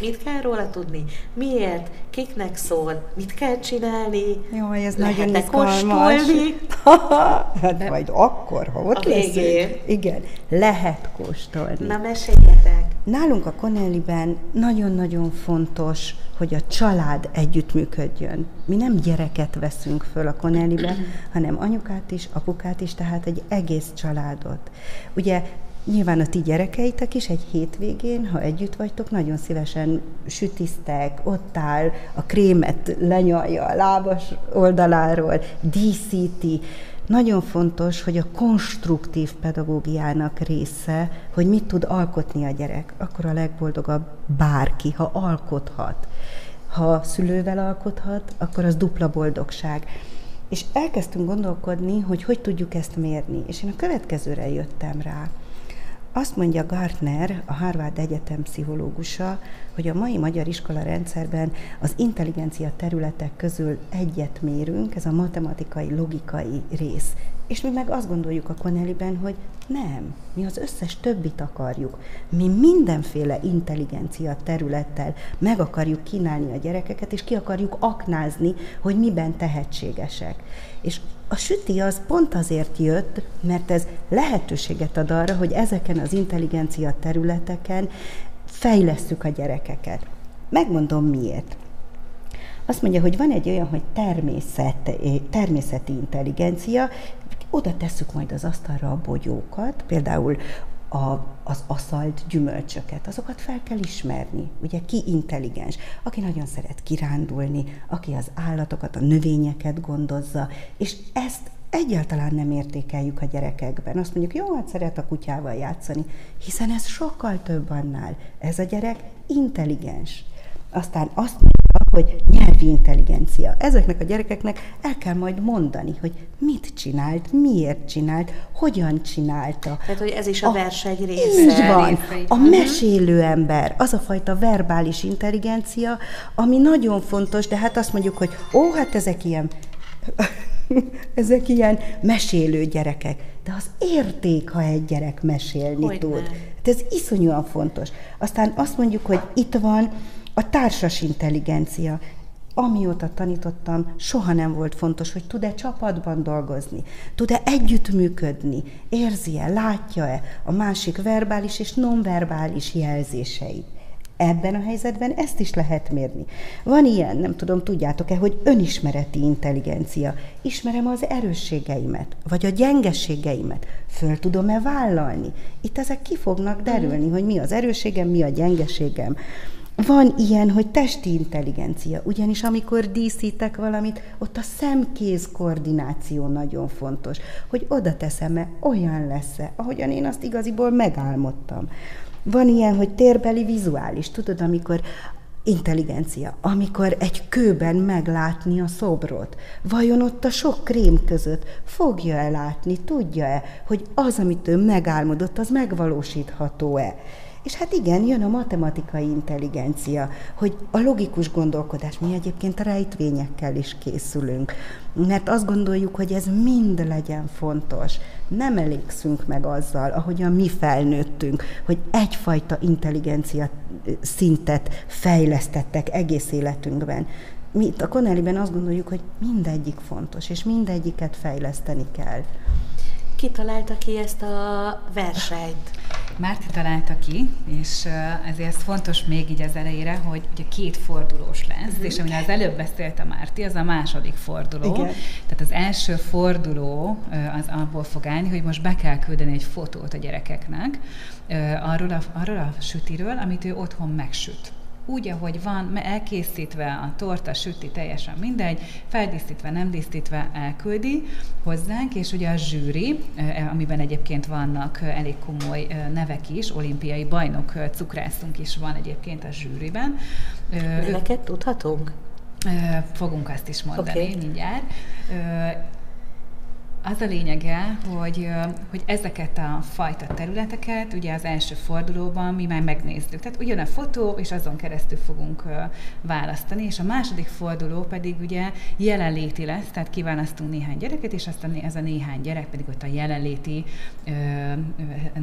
Mit kell róla tudni? Miért? Kiknek szól? Mit kell csinálni? Jó, ez nagyon izgalmas. kóstolni? hát majd akkor, ha ott leszünk. Igen, lehet kóstolni. Na, meséljetek. Nálunk a Connellyben nagyon-nagyon fontos, hogy a család együttműködjön. Mi nem gyereket veszünk föl a Connellybe, hanem anyukát is, apukát is, tehát egy egész családot. Ugye Nyilván a ti gyerekeitek is egy hétvégén, ha együtt vagytok, nagyon szívesen sütisztek, ott áll, a krémet lenyalja a lábas oldaláról, díszíti. Nagyon fontos, hogy a konstruktív pedagógiának része, hogy mit tud alkotni a gyerek. Akkor a legboldogabb bárki, ha alkothat. Ha szülővel alkothat, akkor az dupla boldogság. És elkezdtünk gondolkodni, hogy hogy tudjuk ezt mérni. És én a következőre jöttem rá Azt mondja Gartner, a Harvard Egyetem pszichológusa, hogy a mai magyar iskola rendszerben az intelligencia területek közül egyet mérünk, ez a matematikai, logikai rész. És mi meg azt gondoljuk a Connellyben, hogy nem, mi az összes többit akarjuk. Mi mindenféle intelligencia területtel meg akarjuk kínálni a gyerekeket, és ki akarjuk aknázni, hogy miben tehetségesek. És a süti az pont azért jött, mert ez lehetőséget ad arra, hogy ezeken az intelligencia területeken fejlesszük a gyerekeket. Megmondom miért. Azt mondja, hogy van egy olyan, hogy természet, természeti intelligencia, oda tesszük majd az asztalra a bogyókat, például a, az aszalt gyümölcsöket, azokat fel kell ismerni. Ugye ki intelligens? Aki nagyon szeret kirándulni, aki az állatokat, a növényeket gondozza, és ezt egyáltalán nem értékeljük a gyerekekben. Azt mondjuk, jó, hát szeret a kutyával játszani, hiszen ez sokkal több annál. Ez a gyerek intelligens. Aztán azt hogy nyelvi intelligencia. Ezeknek a gyerekeknek el kell majd mondani, hogy mit csinált, miért csinált, hogyan csinálta. Tehát, hogy ez is a, a verseny része. Így van. A mesélő ember, az a fajta verbális intelligencia, ami nagyon fontos, de hát azt mondjuk, hogy ó, hát ezek ilyen ezek ilyen mesélő gyerekek. De az érték, ha egy gyerek mesélni hogy tud. Hát ez iszonyúan fontos. Aztán azt mondjuk, hogy itt van a társas intelligencia. Amióta tanítottam, soha nem volt fontos, hogy tud-e csapatban dolgozni, tud-e együttműködni, érzi-e, látja-e a másik verbális és nonverbális jelzéseit. Ebben a helyzetben ezt is lehet mérni. Van ilyen, nem tudom, tudjátok-e, hogy önismereti intelligencia. Ismerem az erősségeimet, vagy a gyengeségeimet. Föl tudom-e vállalni? Itt ezek ki fognak derülni, hogy mi az erősségem, mi a gyengeségem. Van ilyen, hogy testi intelligencia, ugyanis amikor díszítek valamit, ott a szemkéz koordináció nagyon fontos, hogy oda teszem-e, olyan lesz-e, ahogyan én azt igaziból megálmodtam. Van ilyen, hogy térbeli vizuális, tudod, amikor intelligencia, amikor egy kőben meglátni a szobrot. Vajon ott a sok krém között fogja-e látni, tudja-e, hogy az, amit ő megálmodott, az megvalósítható-e? És hát igen, jön a matematikai intelligencia, hogy a logikus gondolkodás, mi egyébként a rejtvényekkel is készülünk, mert azt gondoljuk, hogy ez mind legyen fontos. Nem elégszünk meg azzal, ahogyan mi felnőttünk, hogy egyfajta intelligencia szintet fejlesztettek egész életünkben. Mi itt a Connellyben azt gondoljuk, hogy mindegyik fontos, és mindegyiket fejleszteni kell. Ki találta ki ezt a versenyt? Márti találta ki, és ezért fontos még így az elejére, hogy ugye két fordulós lesz, uh-huh. és amire az előbb beszélt a Márti, az a második forduló. Igen. Tehát az első forduló az abból fog állni, hogy most be kell küldeni egy fotót a gyerekeknek arról a, arról a sütiről, amit ő otthon megsüt úgy, ahogy van, elkészítve a torta, süti, teljesen mindegy, feldíszítve, nem díszítve elküldi hozzánk, és ugye a zsűri, e, amiben egyébként vannak elég komoly nevek is, olimpiai bajnok cukrászunk is van egyébként a zsűriben. Neveket tudhatunk? Fogunk azt is mondani okay. mindjárt az a lényege, hogy, hogy ezeket a fajta területeket ugye az első fordulóban mi már megnéztük. Tehát ugyan a fotó, és azon keresztül fogunk választani, és a második forduló pedig ugye jelenléti lesz, tehát kiválasztunk néhány gyereket, és aztán ez a néhány gyerek pedig ott a jelenléti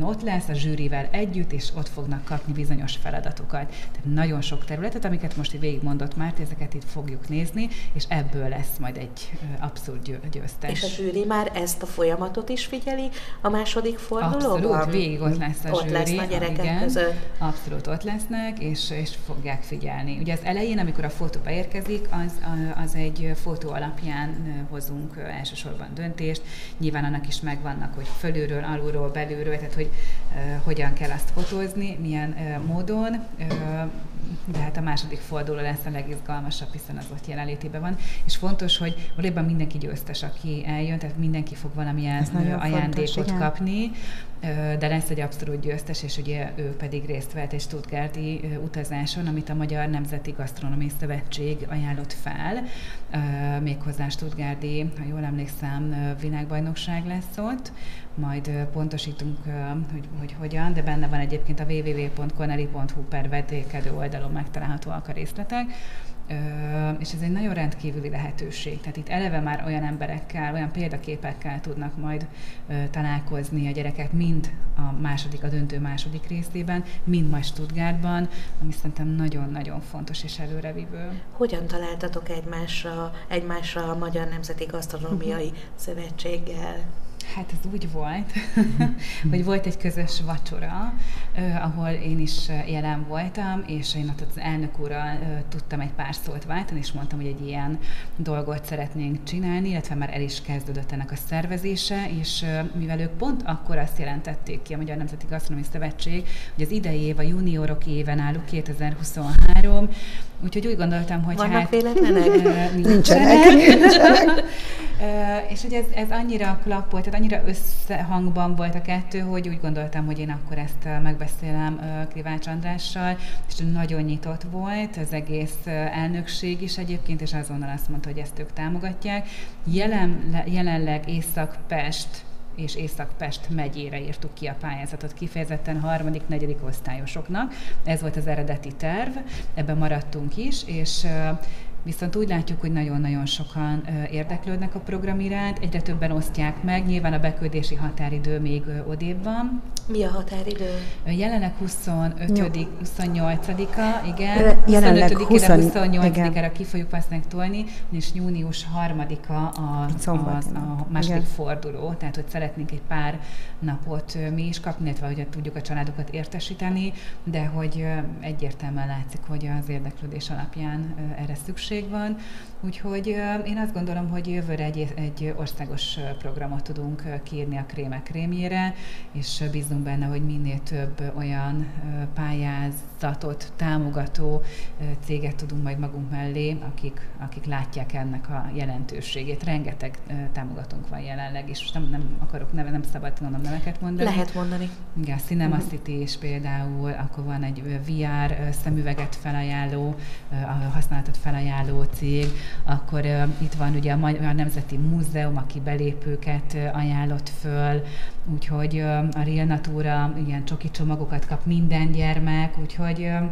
ott lesz a zsűrivel együtt, és ott fognak kapni bizonyos feladatokat. Tehát nagyon sok területet, amiket most itt végigmondott már, ezeket itt fogjuk nézni, és ebből lesz majd egy abszolút győztes. És a zsűri már már ezt a folyamatot is figyeli a második fordulóban? Abszolút, végig ott lesz a ott zsűri. lesz a gyerekek igen, között. Abszolút ott lesznek, és, és fogják figyelni. Ugye az elején, amikor a fotó beérkezik, az, az egy fotó alapján hozunk elsősorban döntést. Nyilván annak is megvannak, hogy fölülről, alulról, belülről, tehát hogy uh, hogyan kell azt fotózni, milyen uh, módon. Uh, de hát a második forduló lesz a legizgalmasabb, hiszen az ott jelenlétében van. És fontos, hogy valójában mindenki győztes, aki eljön, tehát mindenki fog valamilyen ajándékot fontos, kapni, de lesz egy abszolút győztes, és ugye ő pedig részt vett egy Stuttgarti utazáson, amit a Magyar Nemzeti Gasztronómiai Szövetség ajánlott fel, méghozzá Stuttgarti, ha jól emlékszem, világbajnokság lesz ott, majd pontosítunk, hogy, hogy hogyan, de benne van egyébként a www.coneli.hu per vetékedő oldalon megtalálhatóak a részletek és ez egy nagyon rendkívüli lehetőség. Tehát itt eleve már olyan emberekkel, olyan példaképekkel tudnak majd találkozni a gyerekek, mind a második, a döntő második részében, mind majd Stuttgartban, ami szerintem nagyon-nagyon fontos és előrevívő. Hogyan találtatok egymásra, egymásra a Magyar Nemzeti Gasztronómiai. Szövetséggel? Hát ez úgy volt, hogy volt egy közös vacsora, ahol én is jelen voltam, és én ott az elnök úrral tudtam egy pár szót váltani, és mondtam, hogy egy ilyen dolgot szeretnénk csinálni, illetve már el is kezdődött ennek a szervezése, és mivel ők pont akkor azt jelentették ki a Magyar Nemzeti Gasztronómiai Szövetség, hogy az idei év a juniorok éven állunk 2023, Úgyhogy úgy gondoltam, hogy Vannak hát... véletlenek? nincsenek. nincsenek. és hogy ez, ez annyira klappolt, tehát annyira összehangban volt a kettő, hogy úgy gondoltam, hogy én akkor ezt megbeszélem Krivács Andrással, és nagyon nyitott volt az egész elnökség is egyébként, és azonnal azt mondta, hogy ezt ők támogatják. Jelen, jelenleg Észak-Pest és Észak-Pest megyére írtuk ki a pályázatot kifejezetten harmadik, negyedik osztályosoknak. Ez volt az eredeti terv, ebben maradtunk is, és Viszont úgy látjuk, hogy nagyon-nagyon sokan érdeklődnek a program iránt, egyre többen osztják meg, nyilván a beküldési határidő még odébb van. Mi a határidő? Jelenleg 25 28-a, igen. Jelenleg 25-ére, ki fogjuk valószínűleg tolni, és június 3-a a, a, a második igen. forduló, tehát hogy szeretnénk egy pár napot mi is kapni, illetve hogy tudjuk a családokat értesíteni, de hogy egyértelműen látszik, hogy az érdeklődés alapján erre szükség szükség van, úgyhogy én azt gondolom, hogy jövőre egy, egy országos programot tudunk kírni a krémek krémjére, és bízunk benne, hogy minél több olyan pályázatot támogató céget tudunk majd magunk mellé, akik, akik látják ennek a jelentőségét. Rengeteg támogatónk van jelenleg, és nem, nem akarok neve, nem szabad mondom neveket mondani. Lehet mondani. Igen, Cinema uh-huh. City is például, akkor van egy VR szemüveget felajánló, használatot felajánló cég, akkor uh, itt van ugye a Magyar Nemzeti Múzeum, aki belépőket uh, ajánlott föl, úgyhogy uh, a Real Natura ilyen csoki csomagokat kap minden gyermek, úgyhogy uh,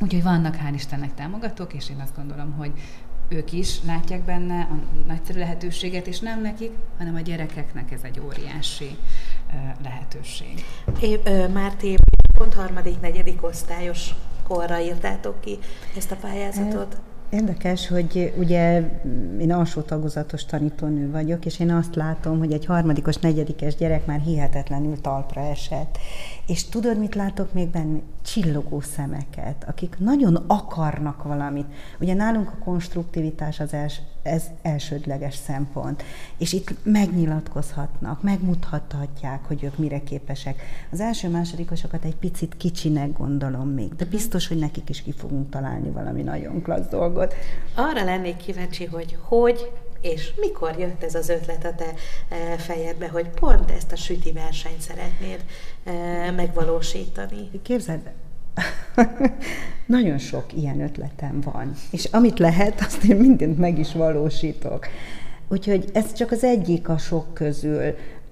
Úgyhogy vannak hál' Istennek támogatók, és én azt gondolom, hogy ők is látják benne a nagyszerű lehetőséget, és nem nekik, hanem a gyerekeknek ez egy óriási lehetőség. É, Márti, pont harmadik, negyedik osztályos korra írtátok ki ezt a pályázatot? Érdekes, hogy ugye én alsó tagozatos tanítónő vagyok, és én azt látom, hogy egy harmadikos, negyedikes gyerek már hihetetlenül talpra esett. És tudod, mit látok még benne? Csillogó szemeket, akik nagyon akarnak valamit. Ugye nálunk a konstruktivitás az els, ez elsődleges szempont. És itt megnyilatkozhatnak, megmutathatják, hogy ők mire képesek. Az első másodikosokat egy picit kicsinek gondolom még, de biztos, hogy nekik is ki fogunk találni valami nagyon klassz dolgot. Arra lennék kíváncsi, hogy hogy és mikor jött ez az ötlet a te e, fejedbe, hogy pont ezt a süti versenyt szeretnéd e, megvalósítani? Képzeld, nagyon sok ilyen ötletem van, és amit lehet, azt én mindent meg is valósítok. Úgyhogy ez csak az egyik a sok közül.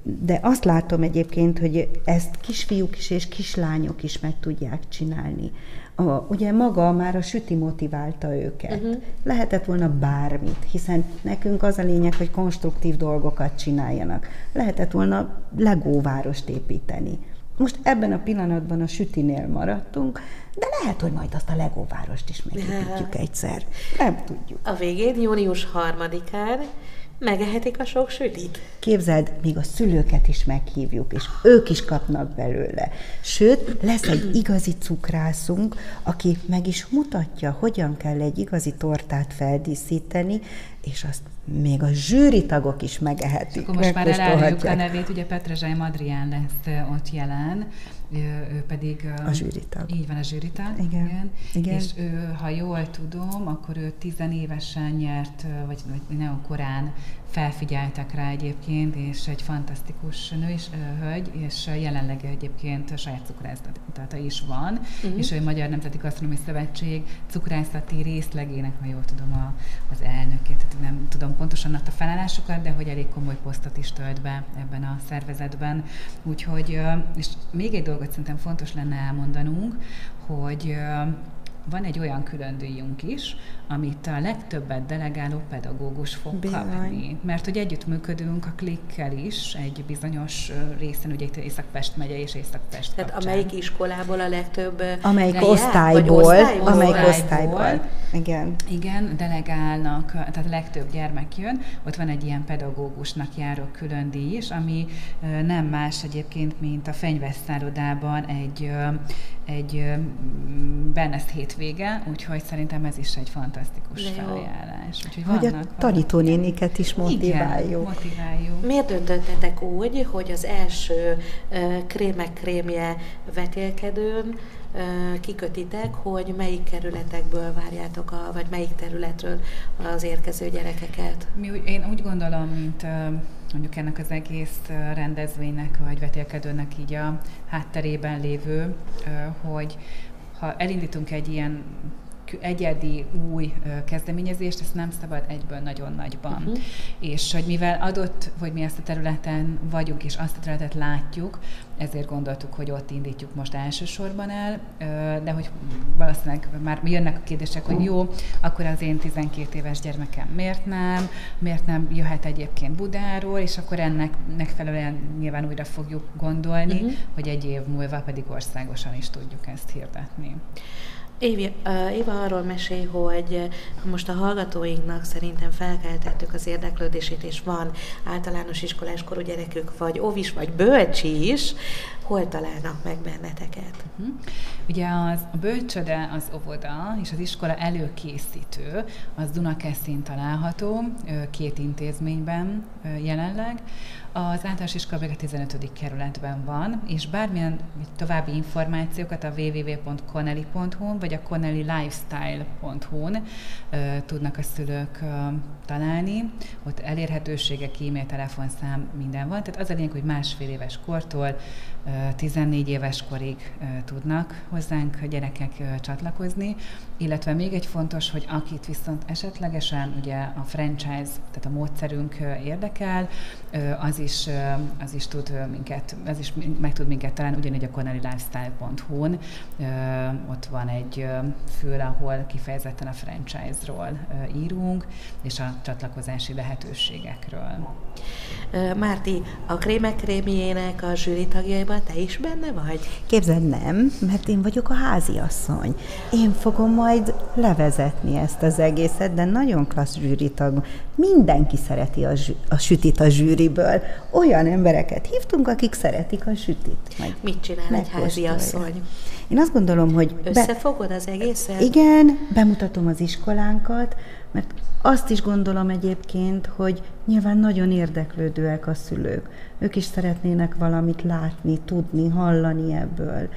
De azt látom egyébként, hogy ezt kisfiúk is és kislányok is meg tudják csinálni. A, ugye maga már a süti motiválta őket. Uh-huh. Lehetett volna bármit, hiszen nekünk az a lényeg, hogy konstruktív dolgokat csináljanak. Lehetett volna legóvárost építeni. Most ebben a pillanatban a sütinél maradtunk, de lehet, hogy majd azt a legóvárost is megépítjük egyszer. Nem tudjuk. A végén, június harmadikán megehetik a sok sütit. Képzeld, még a szülőket is meghívjuk, és ők is kapnak belőle. Sőt, lesz egy igazi cukrászunk, aki meg is mutatja, hogyan kell egy igazi tortát feldíszíteni, és azt még a zsűri tagok is megehetik. És akkor most már eláruljuk a nevét, ugye Petrezsály Madrián lesz ott jelen, ő pedig... A zsűritag. Így van, a zsűritag. Igen. igen. igen. És ő, ha jól tudom, akkor ő tizenévesen nyert, vagy, vagy nagyon korán felfigyeltek rá egyébként, és egy fantasztikus nő is, hölgy, és jelenleg egyébként saját cukrászata is van, uh-huh. és a Magyar Nemzeti Gasztronómiai Szövetség cukrászati részlegének, ha jól tudom, a, az elnökét, tehát nem tudom pontosan a felállásokat, de hogy elég komoly posztot is tölt be ebben a szervezetben. Úgyhogy, és még egy dolgot szerintem fontos lenne elmondanunk, hogy van egy olyan külön díjunk is, amit a legtöbbet delegáló pedagógus fog Bizony. kapni. Mert hogy együttműködünk a klikkel is egy bizonyos részen, ugye itt Észak-Pest megye és Észak-Pest Tehát kapcsán. amelyik iskolából a legtöbb Amelyik jár, osztályból, osztályból, amelyik osztályból. osztályból. Igen. Igen, delegálnak, tehát a legtöbb gyermek jön, ott van egy ilyen pedagógusnak járó külön díj is, ami nem más egyébként, mint a fenyveszállodában egy, egy Bennesz hétvége, úgyhogy szerintem ez is egy fantasztikus felajánlás. Úgyhogy hogy vannak, a tanítónéniket is motiváljuk. Igen, motiváljuk. Miért döntöttetek úgy, hogy az első uh, krémek krémje vetélkedőn kikötitek, hogy melyik kerületekből várjátok, a, vagy melyik területről az érkező gyerekeket? Mi, én úgy gondolom, mint mondjuk ennek az egész rendezvénynek, vagy vetélkedőnek így a hátterében lévő, hogy ha elindítunk egy ilyen egyedi új kezdeményezést, ezt nem szabad egyből nagyon nagyban. Uh-huh. És hogy mivel adott, hogy mi ezt a területen vagyunk, és azt a területet látjuk, ezért gondoltuk, hogy ott indítjuk most elsősorban el, de hogy valószínűleg már jönnek a kérdések, hogy jó, akkor az én 12 éves gyermekem miért nem, miért nem jöhet egyébként Budáról, és akkor ennek megfelelően nyilván újra fogjuk gondolni, uh-huh. hogy egy év múlva pedig országosan is tudjuk ezt hirdetni. Évi, uh, Éva arról mesél, hogy most a hallgatóinknak szerintem felkeltettük az érdeklődését, és van általános iskolás korú gyerekük, vagy óvis, vagy bölcsi is, hol találnak meg benneteket? Uh-huh. Ugye az, a bölcsöde, az óvoda és az iskola előkészítő, az Dunakeszin található, két intézményben jelenleg. Az általános iskola a 15. kerületben van, és bármilyen további információkat a www.connelly.hu-n vagy a connellylifestyle.hu-n tudnak a szülők találni. Ott elérhetőségek, e-mail, telefonszám, minden van. Tehát az a lényeg, hogy másfél éves kortól 14 éves korig tudnak hozzánk gyerekek csatlakozni, illetve még egy fontos, hogy akit viszont esetlegesen ugye a franchise, tehát a módszerünk érdekel, az is, az is tud minket, az is meg tud minket találni, ugyanígy a connellylifestyle.hu-n, ott van egy fül, ahol kifejezetten a franchise-ról írunk, és a csatlakozási lehetőségekről. Márti, a krémek krémjének a zsűri tagjaiban te is benne vagy? Képzeld, nem, mert én vagyok a háziasszony. Én fogom majd levezetni ezt az egészet, de nagyon klassz zsűritag. Mindenki szereti a, zsű, a sütit a zsűriből. Olyan embereket hívtunk, akik szeretik a sütit. Majd Mit csinál egy háziasszony? Én azt gondolom, hogy... Összefogod be... az egészet? Igen, bemutatom az iskolánkat, mert azt is gondolom egyébként, hogy nyilván nagyon érdeklődőek a szülők. Ők is szeretnének valamit látni, tudni, hallani ebből,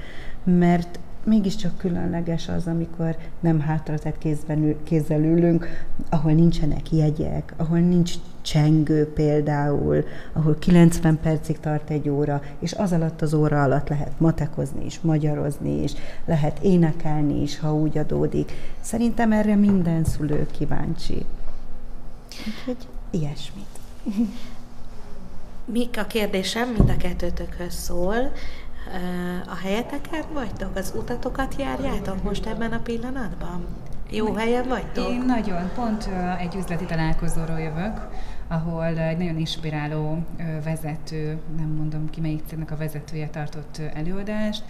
mert mégiscsak különleges az, amikor nem hátratett kézben, kézzel ülünk, ahol nincsenek jegyek, ahol nincs csengő például, ahol 90 percig tart egy óra, és az alatt az óra alatt lehet matekozni is, magyarozni is, lehet énekelni is, ha úgy adódik. Szerintem erre minden szülő kíváncsi. Úgyhogy ilyesmit. Mik a kérdésem mind a kettőtökhöz szól. A helyeteken vagytok? Az utatokat járjátok most ebben a pillanatban? Jó helyen vagytok? Én nagyon, pont egy üzleti találkozóról jövök, ahol egy nagyon inspiráló vezető, nem mondom ki melyik cégnek a vezetője tartott előadást,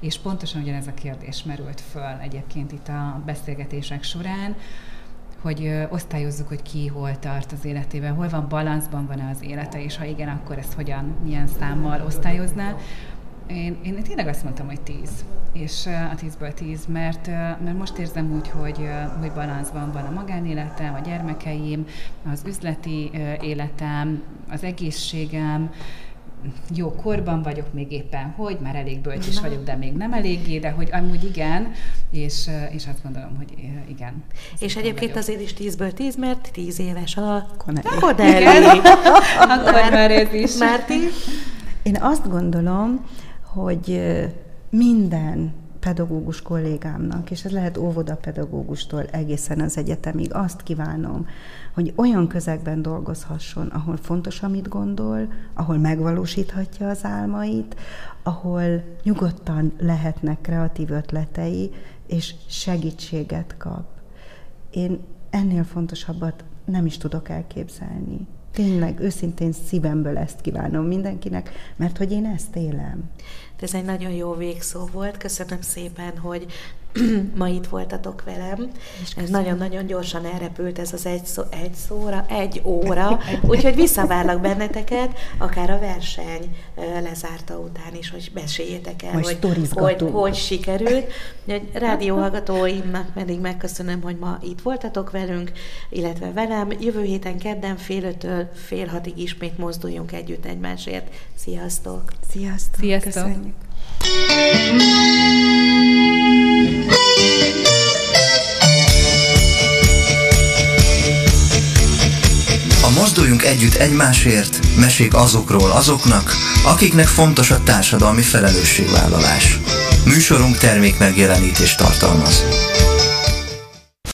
és pontosan ugyanez a kérdés merült föl egyébként itt a beszélgetések során, hogy osztályozzuk, hogy ki hol tart az életében, hol van balanszban van-e az élete, és ha igen, akkor ezt hogyan, milyen számmal osztályozná. Én, én tényleg azt mondtam, hogy tíz, és a tízből tíz, mert, mert most érzem úgy, hogy, hogy balanszban van a magánéletem, a gyermekeim, az üzleti életem, az egészségem, jó korban vagyok még éppen, hogy már elég bölcs is vagyok, de még nem eléggé, de hogy amúgy igen, és, és azt gondolom, hogy igen. És egyébként vagyok. azért is tízből tíz, mert tíz éves a Corneli. Akkor már ez is. Márti? Én azt gondolom, hogy minden pedagógus kollégámnak, és ez lehet óvodapedagógustól egészen az egyetemig, azt kívánom, hogy olyan közegben dolgozhasson, ahol fontos, amit gondol, ahol megvalósíthatja az álmait, ahol nyugodtan lehetnek kreatív ötletei, és segítséget kap. Én ennél fontosabbat nem is tudok elképzelni. Tényleg, őszintén szívemből ezt kívánom mindenkinek, mert hogy én ezt élem. Ez egy nagyon jó végszó volt. Köszönöm szépen, hogy ma itt voltatok velem. Ez nagyon-nagyon gyorsan elrepült ez az egy, szó, egy szóra, egy óra, úgyhogy visszavárlak benneteket, akár a verseny lezárta után is, hogy meséljétek el, hogy, hogy, hogy sikerült. Rádióhallgatóimnak pedig megköszönöm, hogy ma itt voltatok velünk, illetve velem. Jövő héten kedden fél ötől fél hatig ismét mozduljunk együtt egymásért. Sziasztok! Sziasztok! Sziasztok! Köszönjük. Mozduljunk Együtt Egymásért mesék azokról azoknak, akiknek fontos a társadalmi felelősségvállalás. Műsorunk termék megjelenítést tartalmaz.